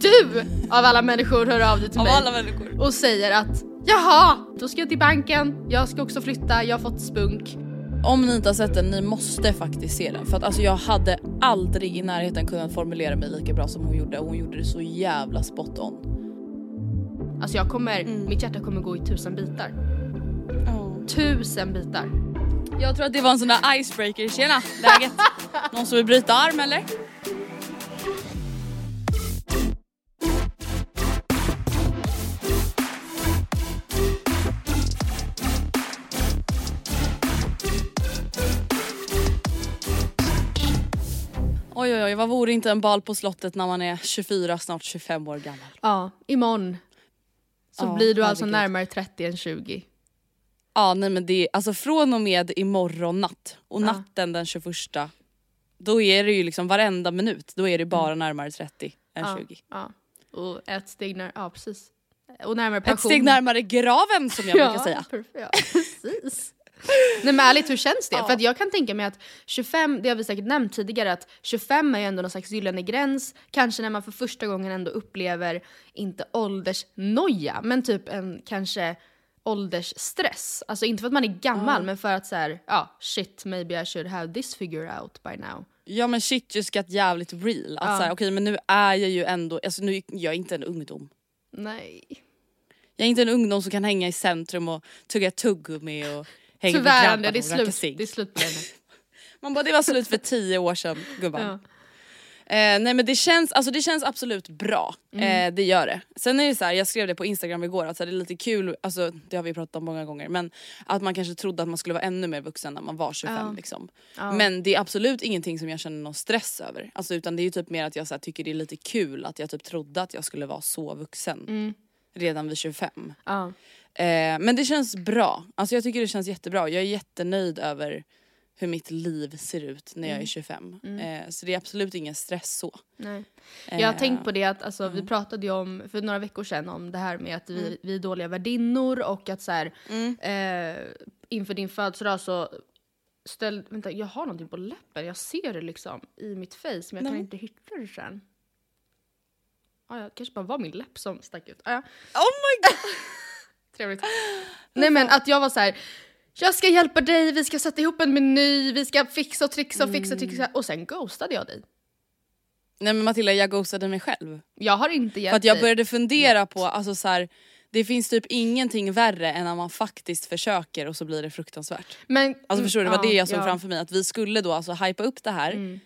Du av alla människor hör av dig till Av mig alla människor. och säger att jaha, då ska jag till banken, jag ska också flytta, jag har fått spunk. Om ni inte har sett den, ni måste faktiskt se den. För att alltså jag hade aldrig i närheten kunnat formulera mig lika bra som hon gjorde. Och hon gjorde det så jävla spot on. Alltså jag kommer, mitt hjärta kommer gå i tusen bitar. Tusen bitar. Jag tror att det var en sån där icebreaker. Tjena, läget? Någon som vill bryta arm eller? Oj oj oj, vad vore inte en bal på slottet när man är 24, snart 25 år gammal? Ja, imorgon så Ja, blir du alltså herregud. närmare 30 än 20. Ja nej men det är alltså från och med imorgon natt och Ja. natten den 21 då är det ju liksom varenda minut då är det bara närmare 30 än Ja, 20. ja. Och ett steg närmare, ja precis. Och närmare Ett pension. steg närmare graven som jag brukar säga. ja, precis. Nej men ärligt, hur känns det? För att jag kan tänka mig att 25, det har vi säkert nämnt tidigare, att 25 är ju ändå någon slags gyllene gräns. Kanske när man för första gången ändå upplever, inte åldersnoja, men typ en kanske åldersstress. Alltså inte för att man är gammal, men för att så här, ja shit maybe I should have this figure out by now. Ja men shit just got jävligt real. Att Ja. okej men nu är jag ju ändå, alltså nu jag är inte en ungdom. Nej. Jag är inte en ungdom som kan hänga i centrum och tugga tuggummi och hänga med Tyvärr, grabbarna det är slut, det är slut på det nu. Man bara det var slut för tio år sedan gubban. Ja. Eh, nej men det känns, alltså det känns absolut bra, Mm. eh, det gör det. Sen är det så här, jag skrev det på instagram igår, att det är lite kul, alltså, det har vi pratat om många gånger, men att man kanske trodde att man skulle vara ännu mer vuxen när man var 25 Ja. liksom. Ja. Men det är absolut ingenting som jag känner någon stress över. Alltså, utan det är ju typ mer att jag så här, tycker det är lite kul att jag typ trodde att jag skulle vara så vuxen Mm. redan vid 25. Ja. Eh, men det känns bra, alltså jag tycker det känns jättebra. Jag är jättenöjd över hur mitt liv ser ut när Mm. jag är 25. Eh, så det är absolut ingen stress så. Nej. Jag har Eh, tänkt på det att alltså, Mm. vi pratade ju om för några veckor sedan om det här med att vi, vi är dåliga värdinnor och att så här, Mm. eh, inför din födelsedag så ställ, vänta jag har någonting på läppen, jag ser det liksom i mitt face men jag kan Nej. inte hitta det sen. Ah, ja, kanske bara var min läpp som stack ut. Ah, ja. Oh my god! Trevligt. Nej men att jag var så här. Jag ska hjälpa dig, vi ska sätta ihop en meny, vi ska fixa och trixa och fixa och Mm. trixa och sen ghostade jag dig. Nej men Matilda jag ghostade mig själv. Jag har inte hjälpt För att jag började fundera på, alltså så här, det finns typ ingenting värre än när man faktiskt försöker och så blir det fruktansvärt. Men, Alltså förstår du, det var ja, det jag såg ja. framför mig, att vi skulle då alltså hypa upp det här, Mm.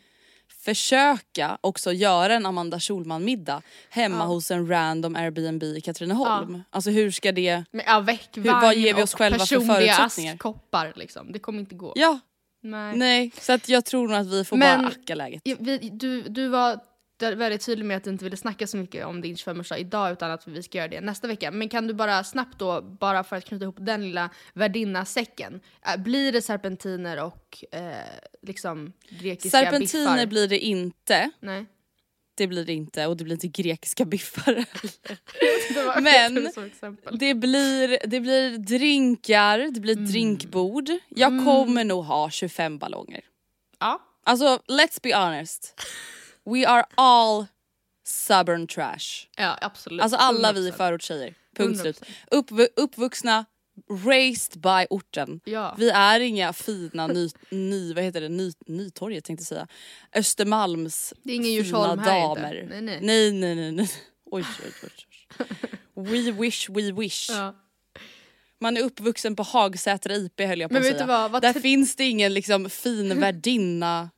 Försöka också göra en Amanda Schulman middag hemma Ja. hos en random Airbnb i Katrineholm. Alltså hur ska det... Med avec Hur- vad ger vi oss själva för förutsättningar? askkoppar liksom. Det kommer inte gå. Ja, Nej. nej. Så att jag tror nog att vi får Men- bara acka läget. Ja, Vi, du, du var väldigt tydlig med att du inte ville snacka så mycket om din 25-årsdag idag utan att vi ska göra det nästa vecka. Men kan du bara snabbt då, bara för att knyta ihop den lilla värdinna-säcken. Äh, blir det serpentiner och eh, liksom grekiska Serpentiner biffar? blir det inte. Nej. Det blir det inte och det blir inte grekiska biffar. Det Men- det blir, det blir drinkar, det blir Mm. drinkbord. Jag kommer nog ha 25 ballonger. Ja. Alltså let's be honest. We are all stubborn trash. ja, absolut. Alltså alla vi 100%. förortstjejer. Punkt 100%. slut. Uppv- uppvuxna, raised by orten. Ja. Vi är inga fina ny, ny, vad heter det, ny, Nytorget tänkte jag säga. Östermalms Det är ingen fina damer. Nej, nej. nej nej nej. nej. Oj, oj, oj, oj. We wish, we wish. Ja. Man är uppvuxen på Hagsätra IP höll jag på Men att säga. vad, vad Där finns det ingen liksom fin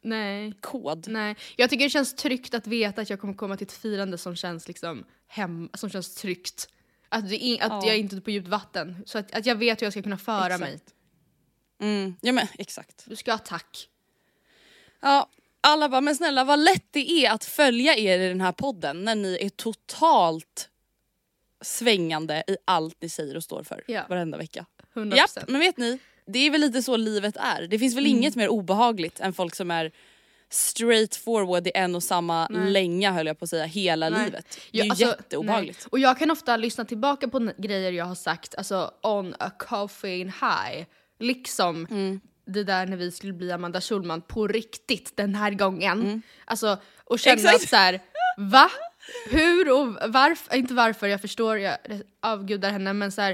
värdinna-kod. Nej. Nej, jag tycker det känns tryggt att veta att jag kommer komma till ett firande som känns liksom hem, som känns tryggt. Att, det att Ja. jag är inte är på djupt vatten. Så att, att jag vet hur jag ska kunna föra Exakt. mig. Mm, ja men exakt. Du ska ha tack. Ja, alla bara, men snälla vad lätt det är att följa er i den här podden när ni är totalt svängande i allt ni säger och står för Ja. varenda vecka. 100%. Japp, men vet ni? Det är väl lite så livet är. Det finns väl Mm. inget mer obehagligt än folk som är straight forward i en och samma Nej. länga höll jag på att säga, hela Nej. livet. Det är ju alltså, jätteobehagligt. nej. Och jag kan ofta lyssna tillbaka på grejer jag har sagt, alltså on a caffeine high. Liksom Mm. det där när vi skulle bli Amanda Schulman på riktigt den här gången. Alltså, och känna Mm. Exakt. att så här, va? Hur och varför? Inte varför, jag förstår, jag avgudar henne, men så här,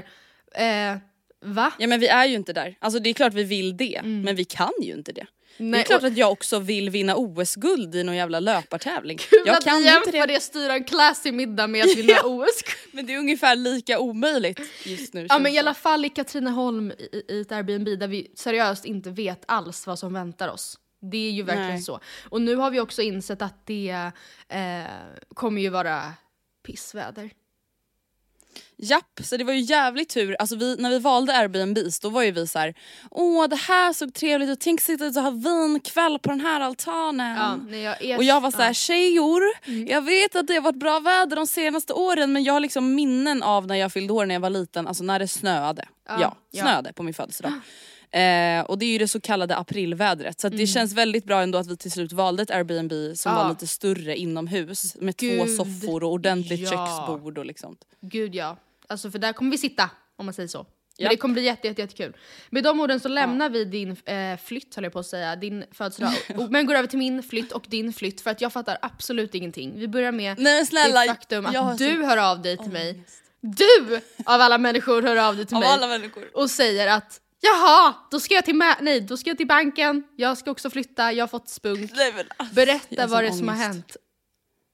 eh, va? Ja men vi är ju inte där. Alltså det är klart vi vill det, men vi kan ju inte det. det Mm. Nej, är klart och- att jag också vill vinna OS-guld i någon jävla löpartävling. Kul jag att kan vi inte jämför det. det styra en classy middag med att vinna OS. Men det är ungefär lika omöjligt just nu. Ja men i det. alla fall i Katrineholm i, i ett Airbnb där vi seriöst inte vet alls vad som väntar oss. Det är ju verkligen Nej. så. Och nu har vi också insett att det eh, kommer ju vara pissväder. Japp, så det var ju jävligt tur. Alltså vi, när vi valde Airbnbs då var ju vi så här: åh det här såg trevligt ut, tänk sitta ute och ha vinkväll på den här altanen. Ja, nej, jag är, Och jag var så här, ja. Mm. tjejor, jag vet att det har varit bra väder de senaste åren men jag har liksom minnen av när jag fyllde år när jag var liten, alltså när det snöade. Ja, Ja, ja. snöade på min födelsedag. Eh, och det är ju det så kallade aprilvädret så att det känns väldigt bra ändå att vi till slut valde ett Airbnb som Mm. Ja. var lite större inomhus med två Gud, soffor och ordentligt ja. köksbord och liksom. Gud ja. Alltså för där kommer vi sitta, om man säger så. Men Ja. det kommer bli jätte, jätte, jättekul. Med de orden så lämnar vi din eh, flytt, höll jag på att säga, din födelsedag. men går över till min flytt och din flytt för att jag fattar absolut ingenting. Vi börjar med Nej snälla, det faktum att du så- hör av dig till mig. Du av alla människor hör av dig till mig och säger att Jaha, då ska, jag till nej, då ska jag till banken, jag ska också flytta, jag har fått spunk. Nej, men alltså, Berätta jag vad det är som har hänt.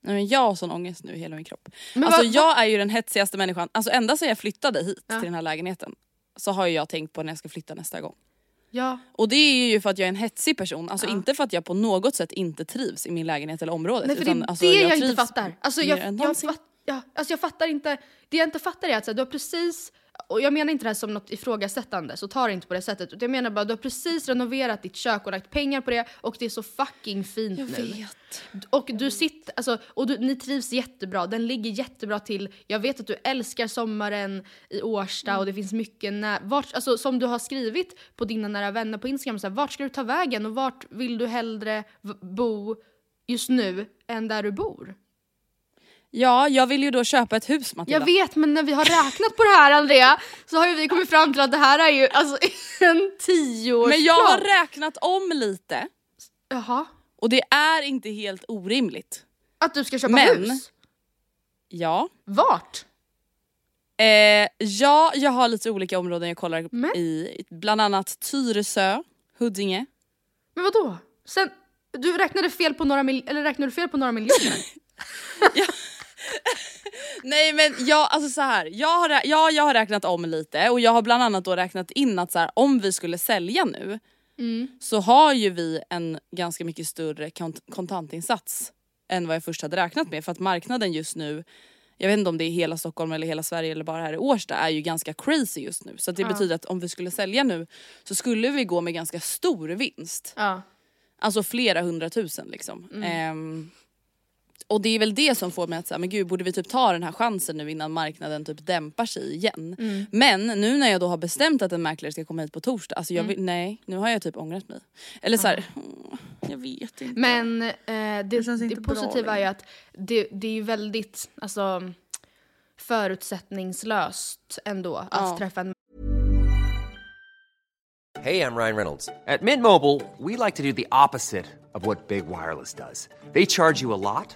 Nej, men jag har sån ångest nu i hela min kropp. Men alltså vad- jag är ju den hetsigaste människan, alltså ända sedan jag flyttade hit Ja. till den här lägenheten så har jag tänkt på när jag ska flytta nästa gång. Ja, Och det är ju för att jag är en hetsig person, alltså Ja. inte för att jag på något sätt inte trivs i min lägenhet eller området. nej för utan, det är alltså, det jag, inte trivs fattar. Alltså jag, jag, fatt, ja, alltså jag fattar inte, det jag inte fattar är att så här, du har precis, och jag menar inte det här som något ifrågasättande, så ta det inte på det sättet. Jag menar bara du har precis renoverat ditt kök och lagt pengar på det och det är så fucking fint Jag nu. vet. Och du sitter, alltså, och du, ni trivs jättebra, den ligger jättebra till. Jag vet att du älskar sommaren i Årsta och det finns mycket när, vart, alltså, som du har skrivit på dina nära vänner på Instagram, så här, vart ska du ta vägen och vart vill du hellre bo just nu än där du bor? Ja, jag vill ju då köpa ett hus Matilda. Jag vet men när vi har räknat på det här Andrea så har ju vi kommit fram till att det här är ju alltså en tioårsplan. Men jag har räknat om lite Jaha. och det är inte helt orimligt. Att du ska köpa Men- hus? Ja. Vart? Eh, ja, jag har lite olika områden jag kollar Men- i. Bland annat Tyresö, Huddinge. Men vad då? Sen, du räknade fel på några mil- eller räknade du fel på några miljoner? Nej men jag, alltså så här, jag har, ja, jag har räknat om lite och jag har bland annat då räknat in att så här, om vi skulle sälja nu Mm. så har ju vi en ganska mycket större kont- kontantinsats än vad jag först hade räknat med för att marknaden just nu jag vet inte om det är hela Stockholm eller hela Sverige eller bara här i Årsta är ju ganska crazy just nu. Så det Ja. betyder att om vi skulle sälja nu så skulle vi gå med ganska stor vinst. Ja. Alltså flera hundratusen liksom. Mm. Ehm, Och det är väl det som får mig att säga, men gud borde vi typ ta den här chansen nu innan marknaden typ dämpar sig igen. Mm. Men nu när jag då har bestämt att en mäklare ska komma hit på torsdag, alltså jag Mm. vill, nej nu har jag typ ångrat mig. Eller såhär, jag vet inte. Men eh, det, känns det, inte bra positiva är ju att det, det är ju väldigt alltså, förutsättningslöst ändå att Ja. träffa en Hey, I'm Ryan Reynolds. At Mint Mobile, we like to do the opposite of what Big Wireless does. They charge you a lot,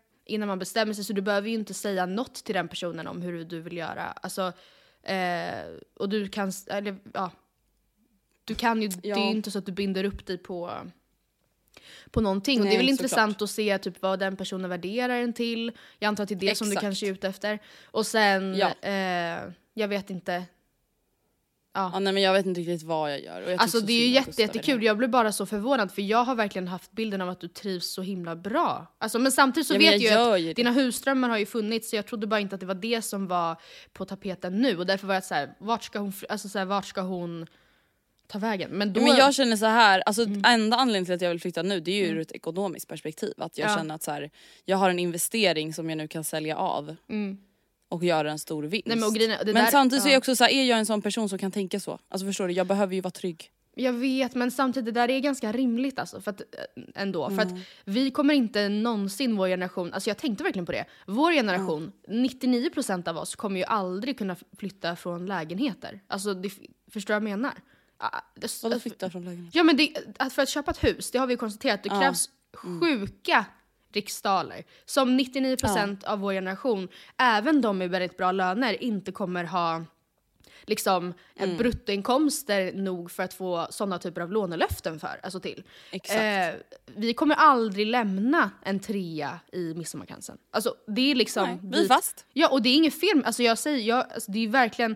innan man bestämmer sig så du behöver ju inte säga något till den personen om hur du vill göra. Alltså, eh, och du kan, eller ja. Du kan ju, det är Ja. ju inte så att du binder upp dig på, på någonting. och det är Nej, väl intressant att se typ vad den personen värderar en till. Jag antar att det är det som du Exakt. kanske är ute efter. Och sen, Ja. eh, jag vet inte. Ja, nej, men jag vet inte riktigt vad jag gör. Jag Alltså så det är ju jätte, jättekul, jag blev bara så förvånad för jag har verkligen haft bilden av att du trivs så himla bra. Alltså, men samtidigt så Ja, vet jag jag ju att ju dina husdrömmar har ju funnits så jag trodde bara inte att det var det som var på tapeten nu och därför var jag såhär, vart ska hon, fly- alltså, så här, vart ska hon ta vägen? Men då... Ja, men jag känner så här, alltså Mm. enda anledningen till att jag vill flytta nu det är ju ur ett ekonomiskt perspektiv. Att jag Ja. känner att så här, jag har en investering som jag nu kan sälja av och göra en stor vinst. Mm. Nej, men det men där- samtidigt så är ja. jag också så här, är jag en sån person som kan tänka så? Alltså förstår du, jag behöver ju vara trygg. Jag vet, men samtidigt det där är ganska rimligt alltså, för att, eh, ändå. För Mm. att vi kommer inte någonsin, vår generation, alltså jag tänkte verkligen på det. Vår generation, 99% av oss kommer ju aldrig kunna flytta från lägenheter. Alltså, det, förstår du vad jag menar? Ah, det- Vadå flytta från lägenhet? Ja men det, för att köpa ett hus, det har vi ju konstaterat, det Ja. krävs sjuka riksdaler. Som 99% av vår generation, även de med väldigt bra löner, inte kommer ha liksom Mm. bruttoinkomster nog för att få sådana typer av lånelöften för, alltså till. Eh, vi kommer aldrig lämna en trea i Midsommarkransen. Alltså det är liksom... Nej, vi är fast. Ja och det är inget film, alltså jag säger, jag, alltså, det är verkligen,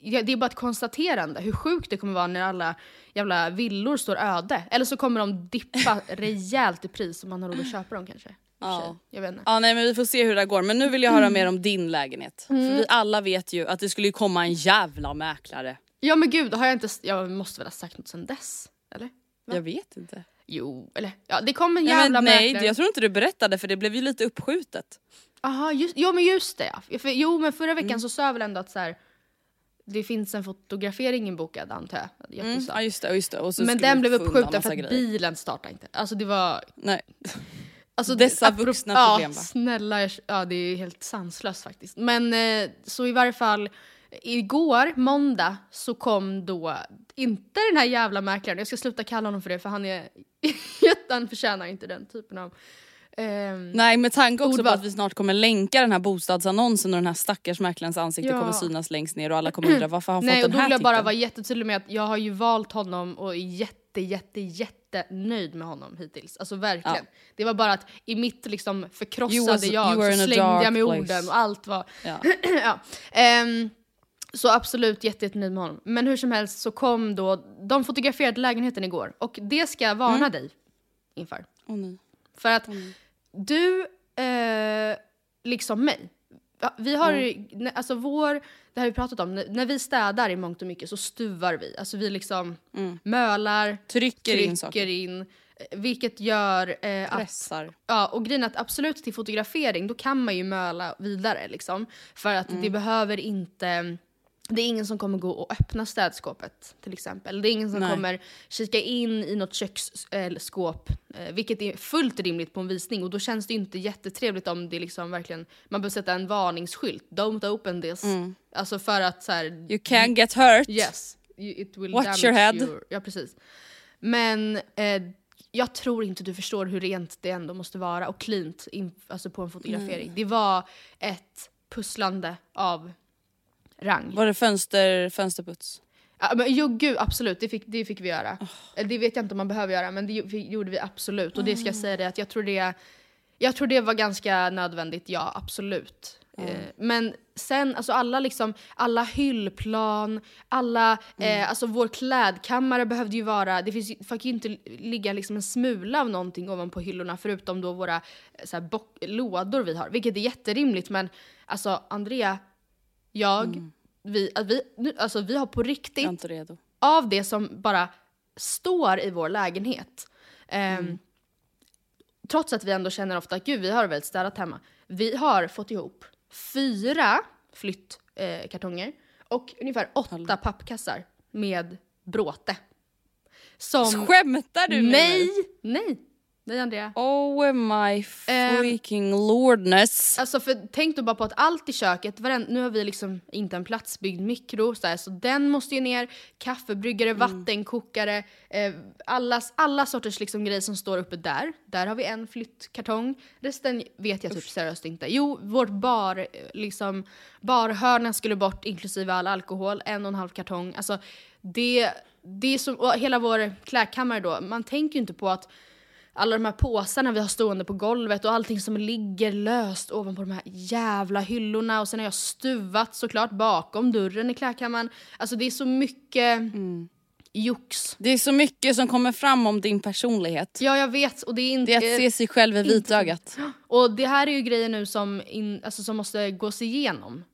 jag, det är bara ett konstaterande hur sjukt det kommer vara när alla jävla villor står öde. Eller så kommer de dippa rejält i pris om man har råd att köpa dem kanske. Ja. Jag vet inte. Ja nej men vi får se hur det går men nu vill jag höra mer om din lägenhet. För vi alla vet ju att det skulle komma en jävla mäklare. Ja men gud, har jag inte, jag måste väl ha sagt något sen dess? Eller? Jag vet inte. Jo, eller ja det kom en Nej, jävla men, nej mäklare. jag tror inte du berättade för det blev ju lite uppskjutet. Aha, just, jo men just det ja. För, jo men förra veckan Mm. så sa jag väl ändå att så här, det finns en fotografering inbokad antar jag. Mm, ja just det, just det. Men den blev uppskjuten för att grejer. bilen startade inte. Alltså det var... Nej. Alltså, Dessa apropå- vuxna ja, problem, va? snälla, jag, ja det är helt sanslöst faktiskt. Men eh, så i varje fall, igår, måndag, så kom då inte den här jävla mäklaren, jag ska sluta kalla honom för det för han är, han förtjänar inte den typen av... ehm, Nej med tanke också på Ordval. att vi snart kommer länka den här bostadsannonsen och den här stackars mäklarens ansikte Ja. kommer synas längst ner och alla kommer undra varför har han Nej fått och den då här vill jag bara vara jättetydlig med att jag har ju valt honom och är jätte jätte jätte nöjd med honom hittills. Alltså verkligen. Ja. Det var bara att i mitt liksom förkrossade was- jag så slängde jag med place. orden och allt var... Ja. ja. Ehm, så absolut jätte, jättenöjd med honom. Men hur som helst så kom då, de fotograferade lägenheten igår och det ska jag varna dig inför. Nej. För att du, eh, liksom mig, vi har, nä- alltså vår, det har vi pratat om, när, vi städar i mångt och mycket så stuvar vi. Alltså vi liksom mölar, Trycker in saker. in. Eh, Vilket gör eh, att Pressar. Ja, och grejen är att absolut till fotografering då kan man ju möla vidare liksom. För att Mm. det behöver inte... Det är ingen som kommer gå och öppna städskåpet till exempel. Det är ingen som Nej. kommer kika in i något köksskåp. Eh, vilket är fullt rimligt på en visning och då känns det ju inte jättetrevligt om det liksom verkligen... Man behöver sätta en varningsskylt. Don't open this. Alltså för att så här, Mm. You can get hurt. Yes, it will Watch your head. your- Ja, precis. Men eh, jag tror inte du förstår hur rent det ändå måste vara och cleant in, alltså på en fotografering. Det var ett pusslande av rang. Var det fönster, fönsterputs? Ja, men, jo gud absolut, det fick, det fick vi göra. Oh. Det vet jag inte om man behöver göra men det gjorde vi absolut. Och det Ah. ska jag säga det att jag tror det, jag tror det var ganska nödvändigt, ja absolut. Eh, men sen, alltså alla liksom, alla hyllplan, alla, Mm. eh, alltså vår klädkammare behövde ju vara, det finns fick ju inte ligga liksom en smula av någonting ovanpå hyllorna förutom då våra eh, så här, lådor vi har. Vilket är jätterimligt men alltså Andrea, jag, vi, att vi, nu, alltså, vi har på riktigt av det som bara står i vår lägenhet. Ehm, Trots att vi ändå känner ofta att gud, vi har väldigt städat hemma. Vi har fått ihop fyra flyttkartonger eh, och ungefär åtta pappkassar med bråte. Som... Skämtar du med Nej! mig? Nej! Nej Andrea. Oh my Ehm, freaking lordness. Alltså för tänk då bara på att allt i köket, varen, nu har vi liksom inte en platsbyggd mikro, så, här, så den måste ju ner, kaffebryggare, vattenkokare, eh, allas, alla sorters liksom grejer som står uppe där. Där har vi en flyttkartong, resten vet jag typ seriöst inte. Jo, vårt bar, eh, liksom, barhörna skulle bort inklusive all alkohol, en och en halv kartong. Alltså det, det är som, och hela vår klädkammare då, man tänker ju inte på att alla de här påsarna vi har stående på golvet och allting som ligger löst ovanpå de här jävla hyllorna och sen har jag stuvat såklart bakom dörren i klädkammaren. Alltså det är så mycket jox. Det är så mycket som kommer fram om din personlighet. Ja jag vet och det är inte... Det är att se sig själv i vitögat. Och det här är ju grejer nu som, in, alltså, som måste gås igenom.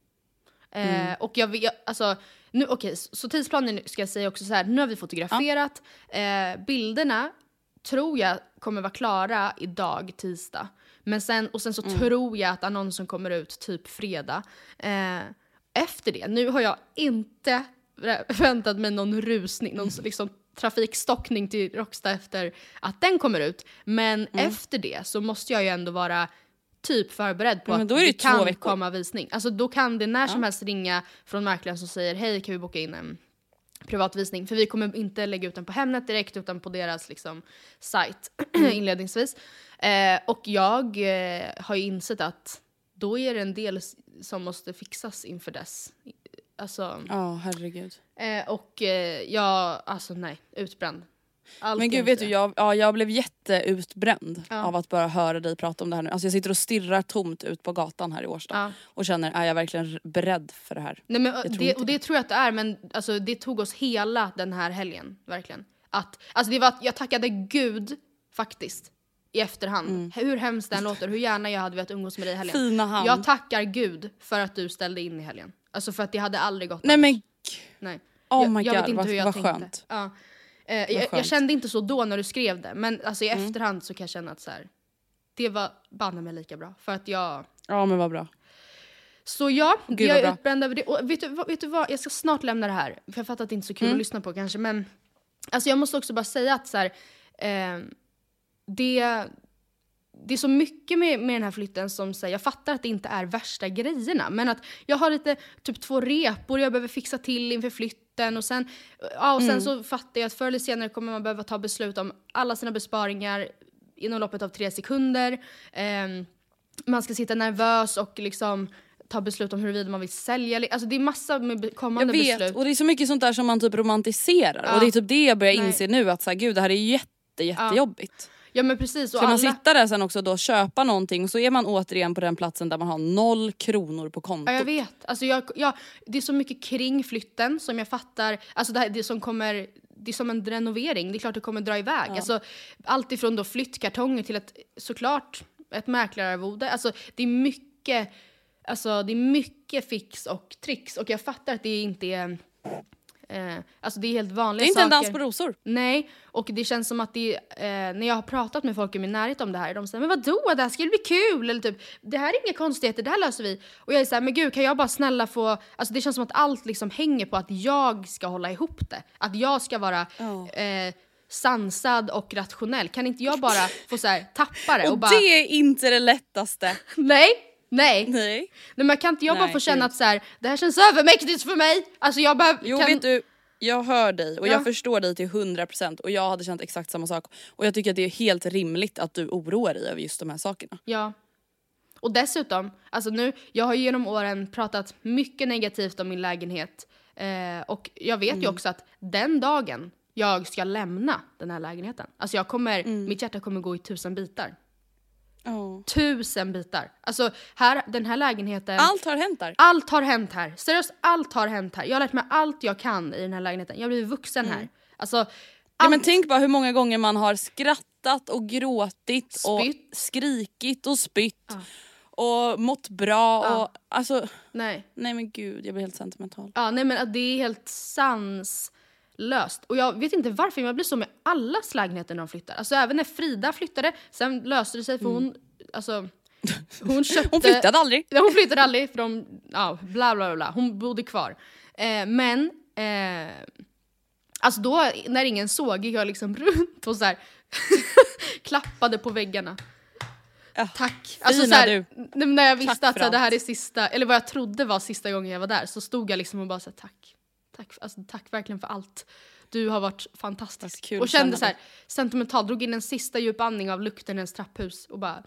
Eh, och jag vet, alltså, nu, okej, så tidsplanen ska jag säga också så här, nu har vi fotograferat, eh, bilderna tror jag kommer vara klara idag, tisdag. Men sen, och sen så tror jag att annonsen kommer ut typ fredag. Eh, efter det, nu har jag inte vä- väntat mig någon rusning, någon liksom trafikstockning till Rocksta efter att den kommer ut. Men efter det så måste jag ju ändå vara typ förberedd på Ja, att det det kan veckor. komma visning. Alltså då kan det när som helst ringa från mäklaren som säger hej kan vi boka in en privatvisning? För vi kommer inte lägga ut den på Hemnet direkt utan på deras liksom, sajt inledningsvis. Eh, och jag eh, har ju insett att då är det en del som måste fixas inför dess. Alltså, Ja, herregud. eh, och eh, jag, alltså nej, utbränd. Allt Men gud vet du, jag, ja, jag blev jätteutbränd Ja. av att bara höra dig prata om det här nu. Alltså jag sitter och stirrar tomt ut på gatan här i Årsta Ja. och känner, är jag verkligen beredd för det här? Nej, men, det, inte och det tror jag att det är, men alltså, det tog oss hela den här helgen. Verkligen. Att, alltså, det var jag tackade gud, faktiskt, i efterhand. Hur hemskt det än låter, hur gärna jag hade velat umgås med dig i helgen. Mm. Fina hand. Jag tackar gud för att du ställde in i helgen. Alltså för att det hade aldrig gått Nej annars. men Nej. Oh jag, my jag vet God, inte vad- hur jag vad tänkte. skönt. Ja. Eh, jag, jag. Mm. kände inte så då när du skrev det, men alltså, i efterhand så kan jag känna att så här, det var banne mig lika bra. För att jag... ja men vad bra. Så ja, Gud, jag är utbränd över det. Och vet du, vet du vad, jag ska snart lämna det här. För jag fattar att det inte är så kul Mm. att lyssna på kanske, men alltså jag måste också bara säga att så här, eh, det, det är så mycket med, med den här flytten som säger, jag fattar att det inte är värsta grejerna, men att jag har lite, typ två repor jag behöver fixa till inför flytten och sen, ja, och sen Mm. så fattar jag att förr eller senare kommer man behöva ta beslut om alla sina besparingar inom loppet av tre sekunder. Ehm, man ska sitta nervös och liksom ta beslut om huruvida man vill sälja. Alltså det är massa med be- Jag kommande vet beslut. och det är så mycket sånt där som man typ romantiserar Ja. och det är typ det jag börjar Nej. inse nu att så här, gud det här är jätte jättejobbigt. Ja men precis. Och Ska man alla, sitta där sen också då köpa någonting och så är man återigen på den platsen där man har noll kronor på kontot. Ja jag vet. Alltså jag, jag, det är så mycket kring flytten som jag fattar. Alltså det, här, det som kommer det är som en renovering, det är klart det kommer dra iväg. Alltså, allt ifrån då flyttkartonger till ett, såklart ett mäklararvode. Alltså, det, är mycket, alltså, det är mycket fix och tricks och jag fattar att det inte är Eh, alltså det är helt vanliga Det är inte en saker. dans på rosor. Nej, och det känns som att det, eh, när jag har pratat med folk i min närhet om det här, de säger men vadå, det här ska ju bli kul, eller typ det här är inga konstigheter, det här löser vi. Och jag är såhär, men gud kan jag bara snälla få, alltså det känns som att allt liksom hänger på att jag ska hålla ihop det. Att jag ska vara eh, sansad och rationell. Kan inte jag bara få så här, tappa det och, Och bara, det är inte det lättaste. nej, nej. Nej. Nej men kan inte jag bara Nej, få känna att så här, det här känns övermäktigt för mig? Alltså jag bara Jo kan... vet du, jag hör dig och Ja. jag förstår dig till 100% och jag hade känt exakt samma sak. Och jag tycker att det är helt rimligt att du oroar dig över just de här sakerna. Ja. Och dessutom, alltså nu, jag har ju genom åren pratat mycket negativt om min lägenhet. Eh, och jag vet Mm. ju också att den dagen jag ska lämna den här lägenheten, alltså jag kommer, Mm. mitt hjärta kommer gå i tusen bitar. Oh. Tusen bitar! Alltså här, den här lägenheten, Allt har hänt där. allt har hänt här. Seriöst, allt har hänt här. Jag har lärt mig allt jag kan i den här lägenheten. Jag har blivit vuxen här. Alltså, Mm. Ja, men allt- tänk bara hur många gånger man har skrattat och gråtit Spytt. och skrikit och spytt. Och mått bra Ja. och alltså Nej. nej men gud jag blir helt sentimental. Ja, nej men det är helt sanslöst. Och jag vet inte varför, men jag blir så med allas lägenheter när de flyttar. Alltså även när Frida flyttade, sen löste det sig för hon, alltså hon köpte... Hon flyttade aldrig. Hon flyttade aldrig för de, ja bla bla bla, hon bodde kvar. Eh, men, eh, alltså då när ingen såg gick jag liksom runt och så här klappade på väggarna. Ja, Tack. Alltså så här, när jag visste Tack att så här, det här är sista, eller vad jag trodde var sista gången jag var där, så stod jag liksom och bara så här, tack. Tack, alltså, tack verkligen för allt. Du har varit fantastisk. Kul och kände så här, sentimental, drog in en sista djup andning av lukten i ens trapphus och bara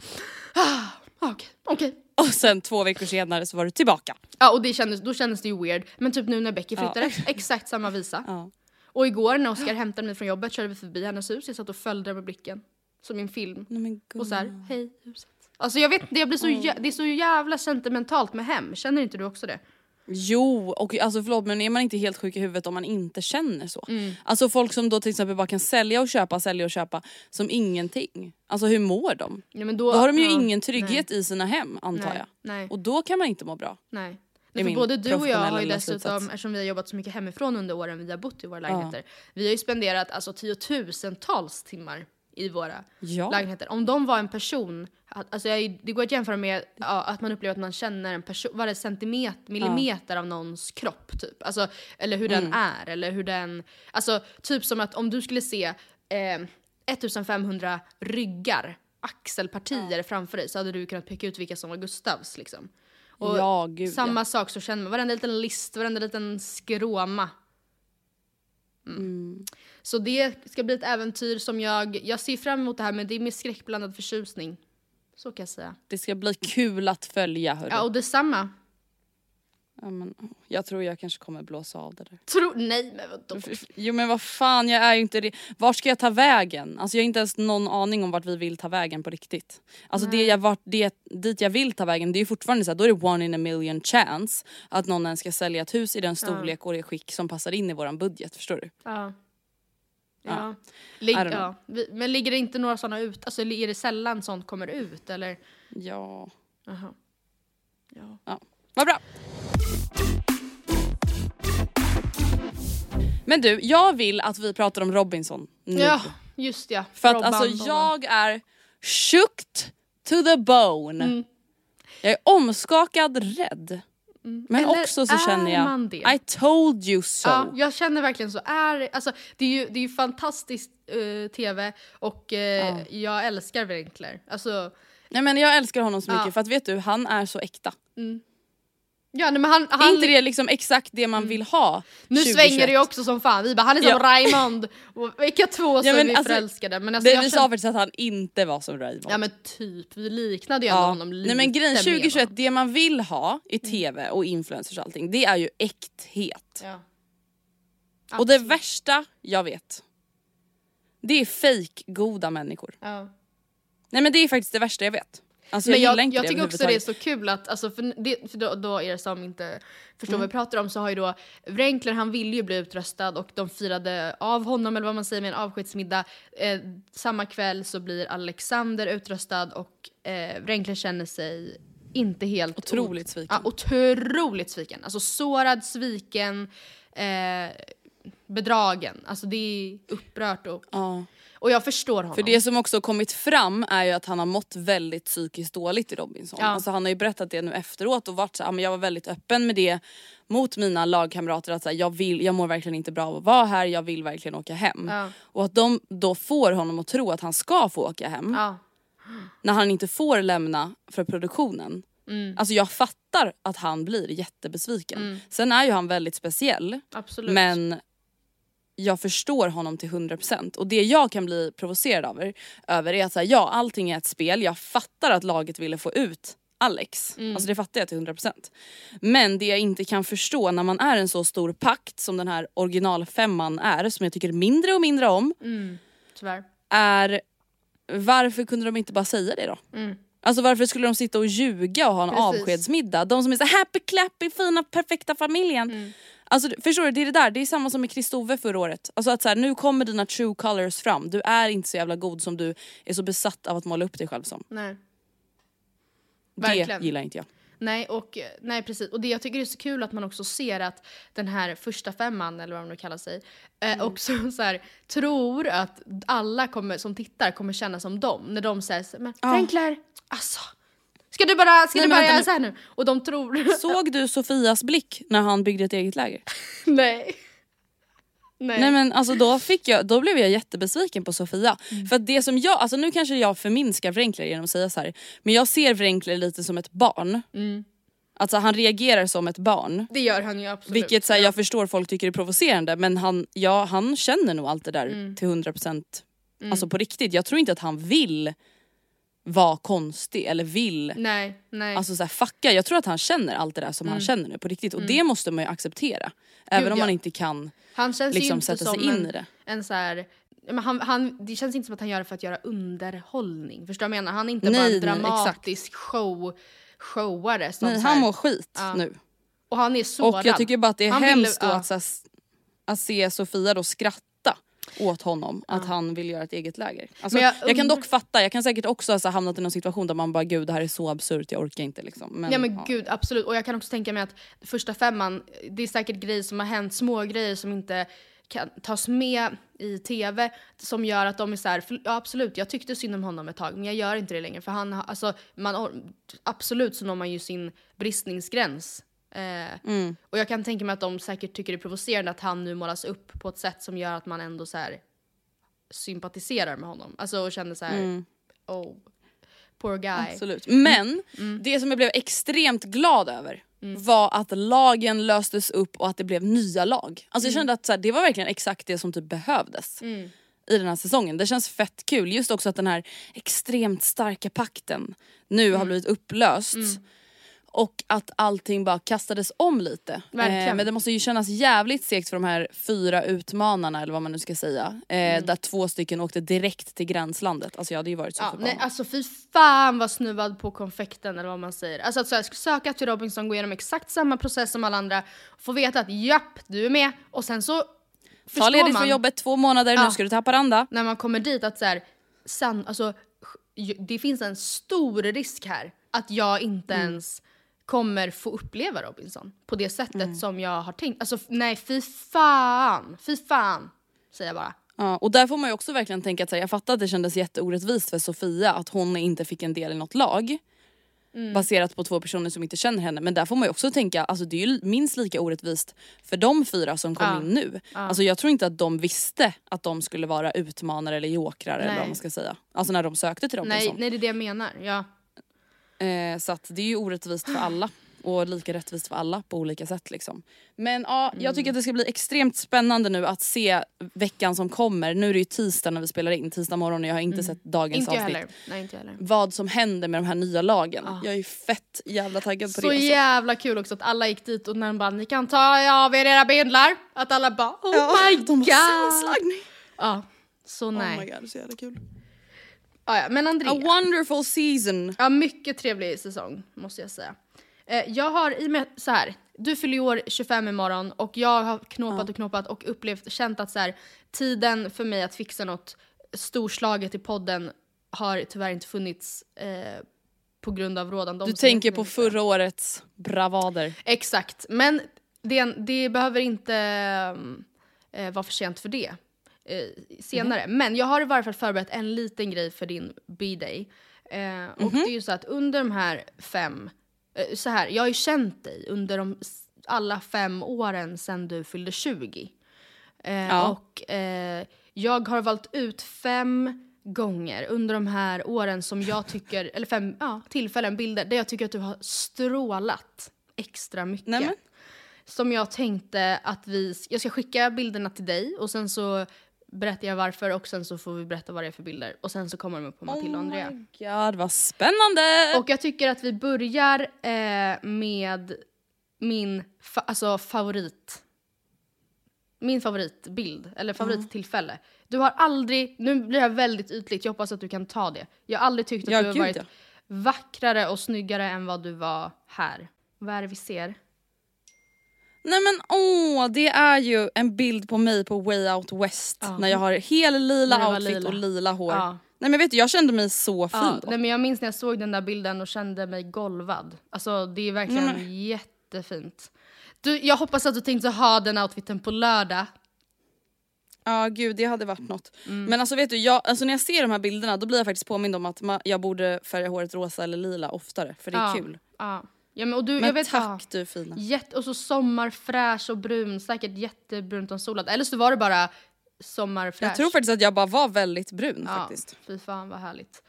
ah, okej, okej. Och sen två veckor senare så var du tillbaka. Ja och det kändes, då kändes det ju weird. Men typ nu när Becky Ja. flyttade, exakt samma visa. Ja. Och igår när Oskar hämtade mig från jobbet körde vi förbi hennes hus, jag satt och följde med blicken. Som i en film. Nej, Och så här, hej huset. Alltså jag vet jag blir så jä- det är så jävla sentimentalt med hem. Känner inte du också det? Jo, och alltså förlåt men är man inte helt sjuk i huvudet om man inte känner så? Mm. Alltså folk som då till exempel bara kan sälja och köpa, sälja och köpa som ingenting. Alltså hur mår de? Ja, men då, Då har de ju ja, ingen trygghet i sina hem antar Nej, jag. nej. Och då kan man inte må bra. Nej. Nej, för både du och jag har ju dessutom, slutsats. eftersom vi har jobbat så mycket hemifrån under åren vi har bott i våra lägenheter, vi har ju spenderat alltså tiotusentals timmar i våra Ja. lägenheter. Om de var en person, alltså jag, det går att jämföra med ja, att man upplever att man känner en person, varje centimeter, millimeter av någons kropp typ. Alltså, eller hur Mm. den är, eller hur den, alltså typ som att om du skulle se eh, 1500 ryggar, axelpartier framför dig så hade du kunnat peka ut vilka som var Gustavs liksom. Och Ja, gud, samma sak så känner man, varenda liten list, varenda liten skråma. Mm. Så det ska bli ett äventyr som jag, jag ser fram emot det här men det är med skräckblandad förtjusning. Så kan jag säga. Det ska bli kul att följa hörru. Ja och detsamma. Ja, men, jag tror jag kanske kommer blåsa av det där. Tro, nej men vadå? Jo men vad fan, jag är ju inte det. Vart ska jag ta vägen? Alltså jag har inte ens någon aning om vart vi vill ta vägen på riktigt. Alltså det jag, vart, det, dit jag vill ta vägen det är ju fortfarande så här, då är det one in a million chance att någon ens ska sälja ett hus i den storlek och det skick som passar in i våran budget, förstår du? Ja. Ja. Lig, ja. Men ligger det inte några sådana ut? Alltså är det sällan sånt kommer ut eller? Ja. Jaha. Ja. ja. Vad bra! Men du, jag vill att vi pratar om Robinson nu. Ja, just ja. För att Robban, alltså jag är shooked to the bone. Mm. Jag är omskakad rädd. Men Eller också så känner jag? I told you so. Ja, jag känner verkligen så. Är, alltså, det är ju, det är ju fantastiskt eh, tv och eh, jag älskar Winkler. Alltså, Nej, men jag älskar honom så mycket Ja. för att vet du, han är så äkta. Ja, nej, men han, är han, inte det liksom exakt det man vill ha nu 2021? svänger det ju också som fan. Vi bara, han är som Ja. Raymond. Vilka två så Ja, men vi alltså, förälskade. Men alltså, Det, jag vi sa faktiskt att han inte var som Raymond. Ja men typ, vi liknade ju ändå Ja. honom lite Nej men grejen mer, 2021, va? det man vill ha i tv och influencers och allting, det är ju äkthet. Ja. Och det värsta jag vet, det är fake goda människor. Ja. Nej men det är faktiskt det värsta jag vet. Alltså jag, Men jag, jag det tycker också det är så kul att, alltså, för, det, för då, då er som inte förstår Mm. vad vi pratar om så har ju då Wrenkler han ville ju bli utröstad och de firade av honom eller vad man säger med en avskedsmiddag. Eh, samma kväll så blir Alexander utröstad och eh, Wrenkler känner sig inte helt... Otroligt sviken. Ja, otroligt sviken. Alltså sårad, sviken. Eh, bedragen. Alltså det är upprört och, Ja. och jag förstår honom. För det som också kommit fram är ju att han har mått väldigt psykiskt dåligt i Robinson. Ja. Alltså han har ju berättat det nu efteråt och varit så här, "Ja, men jag var väldigt öppen med det mot mina lagkamrater att så här, jag, vill, jag mår verkligen inte bra av att vara här, jag vill verkligen åka hem. Ja. Och att de då får honom att tro att han ska få åka hem Ja. när han inte får lämna för produktionen. Mm. Alltså jag fattar att han blir jättebesviken. Sen är ju han väldigt speciell Absolut. men jag förstår honom till 100% och det jag kan bli provocerad över, över är att säga, ja allting är ett spel, jag fattar att laget ville få ut Alex, Mm. alltså det fattar jag till 100%. Men det jag inte kan förstå när man är en så stor pakt som den här originalfemman är, som jag tycker mindre och mindre om, Tyvärr. är varför kunde de inte bara säga det då? Alltså varför skulle de sitta och ljuga och ha en Mm. Precis. avskedsmiddag? De som är så happy clappy, fina perfekta familjen. Mm. Alltså förstår du, det är det där, det är samma som med Kristove förra året. Alltså att så här, nu kommer dina true colors fram, du är inte så jävla god som du är så besatt av att måla upp dig själv som. Nej. Det Verkligen. gillar inte jag. Nej, och, nej precis. Och det jag tycker är så kul att man också ser att den här första femman, eller vad de nu kallar sig, eh, också så här, tror att alla kommer, som tittar kommer känna som dem. När de säger men Frankler, alltså. Ska du bara, ska Nej, du bara göra nu. så här nu? Och de tror... Såg du Sofias blick när han byggde ett eget läger? nej. Nej. Nej men alltså då, fick jag, då blev jag jättebesviken på Sofia. Mm. För det som jag, alltså nu kanske jag förminskar Wrenkler genom att säga så här. men jag ser Wrenkler lite som ett barn. Mm. Alltså han reagerar som ett barn. Det gör han ju absolut. Vilket så här, jag förstår folk tycker är provocerande men han, ja, han känner nog allt det där Mm. till 100% alltså på riktigt. Jag tror inte att han vill vara konstig eller vill Nej, nej. alltså så här, fucka. Jag tror att han känner allt det där som han känner nu på riktigt och det måste man ju acceptera. Även Mm. Gud, om ja. man inte kan han känns liksom inte sätta sig in en, i det. en så här, men han, han, det känns inte som att han gör det för att göra underhållning. Förstår du vad jag menar? Han är inte bara Nej, en nej, dramatisk show, showare. Som Nej, han mår skit Ja. nu. och han är sårad. Och jag tycker bara att det är Han ville- hemskt då ja. att, så här, att se Sofia då skratta åt honom att han vill göra ett eget läger. Alltså, jag, jag kan dock fatta, jag kan säkert också ha så här hamnat i någon situation där man bara gud det här är så absurt, jag orkar inte liksom. Men, Ja men ja. gud absolut och jag kan också tänka mig att första femman, det är säkert grejer som har hänt, små grejer som inte kan tas med i tv som gör att de är så här, för, ja absolut jag tyckte synd om honom ett tag men jag gör inte det längre för han har, alltså man, absolut så når man ju sin bristningsgräns. Eh, Mm. Och jag kan tänka mig att de säkert tycker det är provocerande att han nu målas upp på ett sätt som gör att man ändå så här sympatiserar med honom. Alltså och känner så här, oh, poor guy. Mm. Absolut. Men Mm. det som jag blev extremt glad över var att lagen löstes upp och att det blev nya lag. Alltså jag Mm. kände att så här, det var verkligen exakt det som typ behövdes i den här säsongen. Det känns fett kul. Just också att den här extremt starka pakten nu Mm. har blivit upplöst. Och att allting bara kastades om lite. Eh, men det måste ju kännas jävligt segt för de här fyra utmanarna eller vad man nu ska säga. Eh, Mm. Där två stycken åkte direkt till gränslandet. Alltså jag hade ju varit så Ja, förbannad. nej, alltså fy fan vad snuvad på konfekten eller vad man säger. Alltså att så här, söka till Robinson, gå igenom exakt samma process som alla andra, få veta att japp, du är med och sen så Ta förstår ledigt man för jobbet två månader, Ja. nu ska du ta Haparanda. när man kommer dit att så här, san, alltså, det finns en stor risk här att jag inte Mm. ens kommer få uppleva Robinson på det sättet Mm. som jag har tänkt. Alltså nej fy fan, fy fan säger jag bara. Ja, och där får man ju också verkligen tänka att här, jag fattar att det kändes jätteorättvist för Sofia att hon inte fick en del i något lag. Mm. Baserat på två personer som inte känner henne. Men där får man ju också tänka, alltså det är ju minst lika orättvist för de fyra som kom Ja. in nu. Alltså jag tror inte att de visste att de skulle vara utmanare eller jokrar eller Nej. vad man ska säga. Alltså när de sökte till Nej, Robinson. nej det är det jag menar. Ja. Eh, så det är ju orättvist för alla. Och lika rättvist för alla på olika sätt liksom. Men ja, jag tycker att det ska bli extremt spännande nu att se veckan som kommer. Nu är det ju tisdag när vi spelar in, tisdag morgon och jag har inte sett dagens Inte avsnitt. heller. Nej, inte heller. Vad som händer med de här nya lagen. Jag är ju fett jävla taggad på Så det. alltså. jävla kul också att alla gick dit och när de bara ni kan ta av er era bindlar. Att alla bara oh Ja, my de god. har simslagning. Ja, så nej. Oh my god, så jävla kul. Ja, ja, men Andrea. A wonderful season. Ja, mycket trevlig säsong måste jag säga. Eh, jag har i med så här. Du fyller år 25 imorgon och jag har knåpat och knåpat och upplevt, känt att så här, tiden för mig att fixa något storslaget i podden har tyvärr inte funnits eh, på grund av rådande Du tänker på förra årets bravader. Exakt, men det, det behöver inte eh, vara för sent för det eh, senare. Men jag har i varje fall förberett en liten grej för din B-day. Eh, och det är ju så att under de här fem, eh, så här, jag har ju känt dig under de alla fem åren sedan du fyllde 20. Eh, Ja. Och eh, jag har valt ut fem gånger under de här åren som jag tycker, eller fem ja, tillfällen, bilder, där jag tycker att du har strålat extra mycket. Nej, men. Som jag tänkte att vi, jag ska skicka bilderna till dig och sen så berättar jag varför och sen så får vi berätta vad det är för bilder. Och sen så kommer de upp på Matilda och Andrea. Oh my god vad spännande! Och jag tycker att vi börjar eh, med min fa- alltså favorit. Min favoritbild, eller favorittillfälle. Du har aldrig, nu blir här väldigt ytligt, jag hoppas att du kan ta det. Jag har aldrig tyckt att Ja, du har gud, varit ja. vackrare och snyggare än vad du var här. Vad är det vi ser? Nej men åh, det är ju en bild på mig på Way Out West Ja. när jag har hel lila outfit lila. och lila hår. Ja. Nej men vet du jag kände mig så fin Ja, då. nej, men jag minns när jag såg den där bilden och kände mig golvad. Alltså det är verkligen Nej, jättefint. Du, jag hoppas att du tänkte ha den outfiten på lördag. Ja gud det hade varit något. Mm. Men alltså vet du, jag, alltså, när jag ser de här bilderna då blir jag faktiskt påmind om att ma- jag borde färga håret rosa eller lila oftare för det är kul. Ja. Ja, men, och du, Men jag vet, tack du fina. Jätte, och så sommarfräsch och brun, säkert jättebrunt och solat. Eller så var det bara sommarfräsch. Jag tror faktiskt att jag bara var väldigt brun ja, faktiskt. Fy fan vad härligt.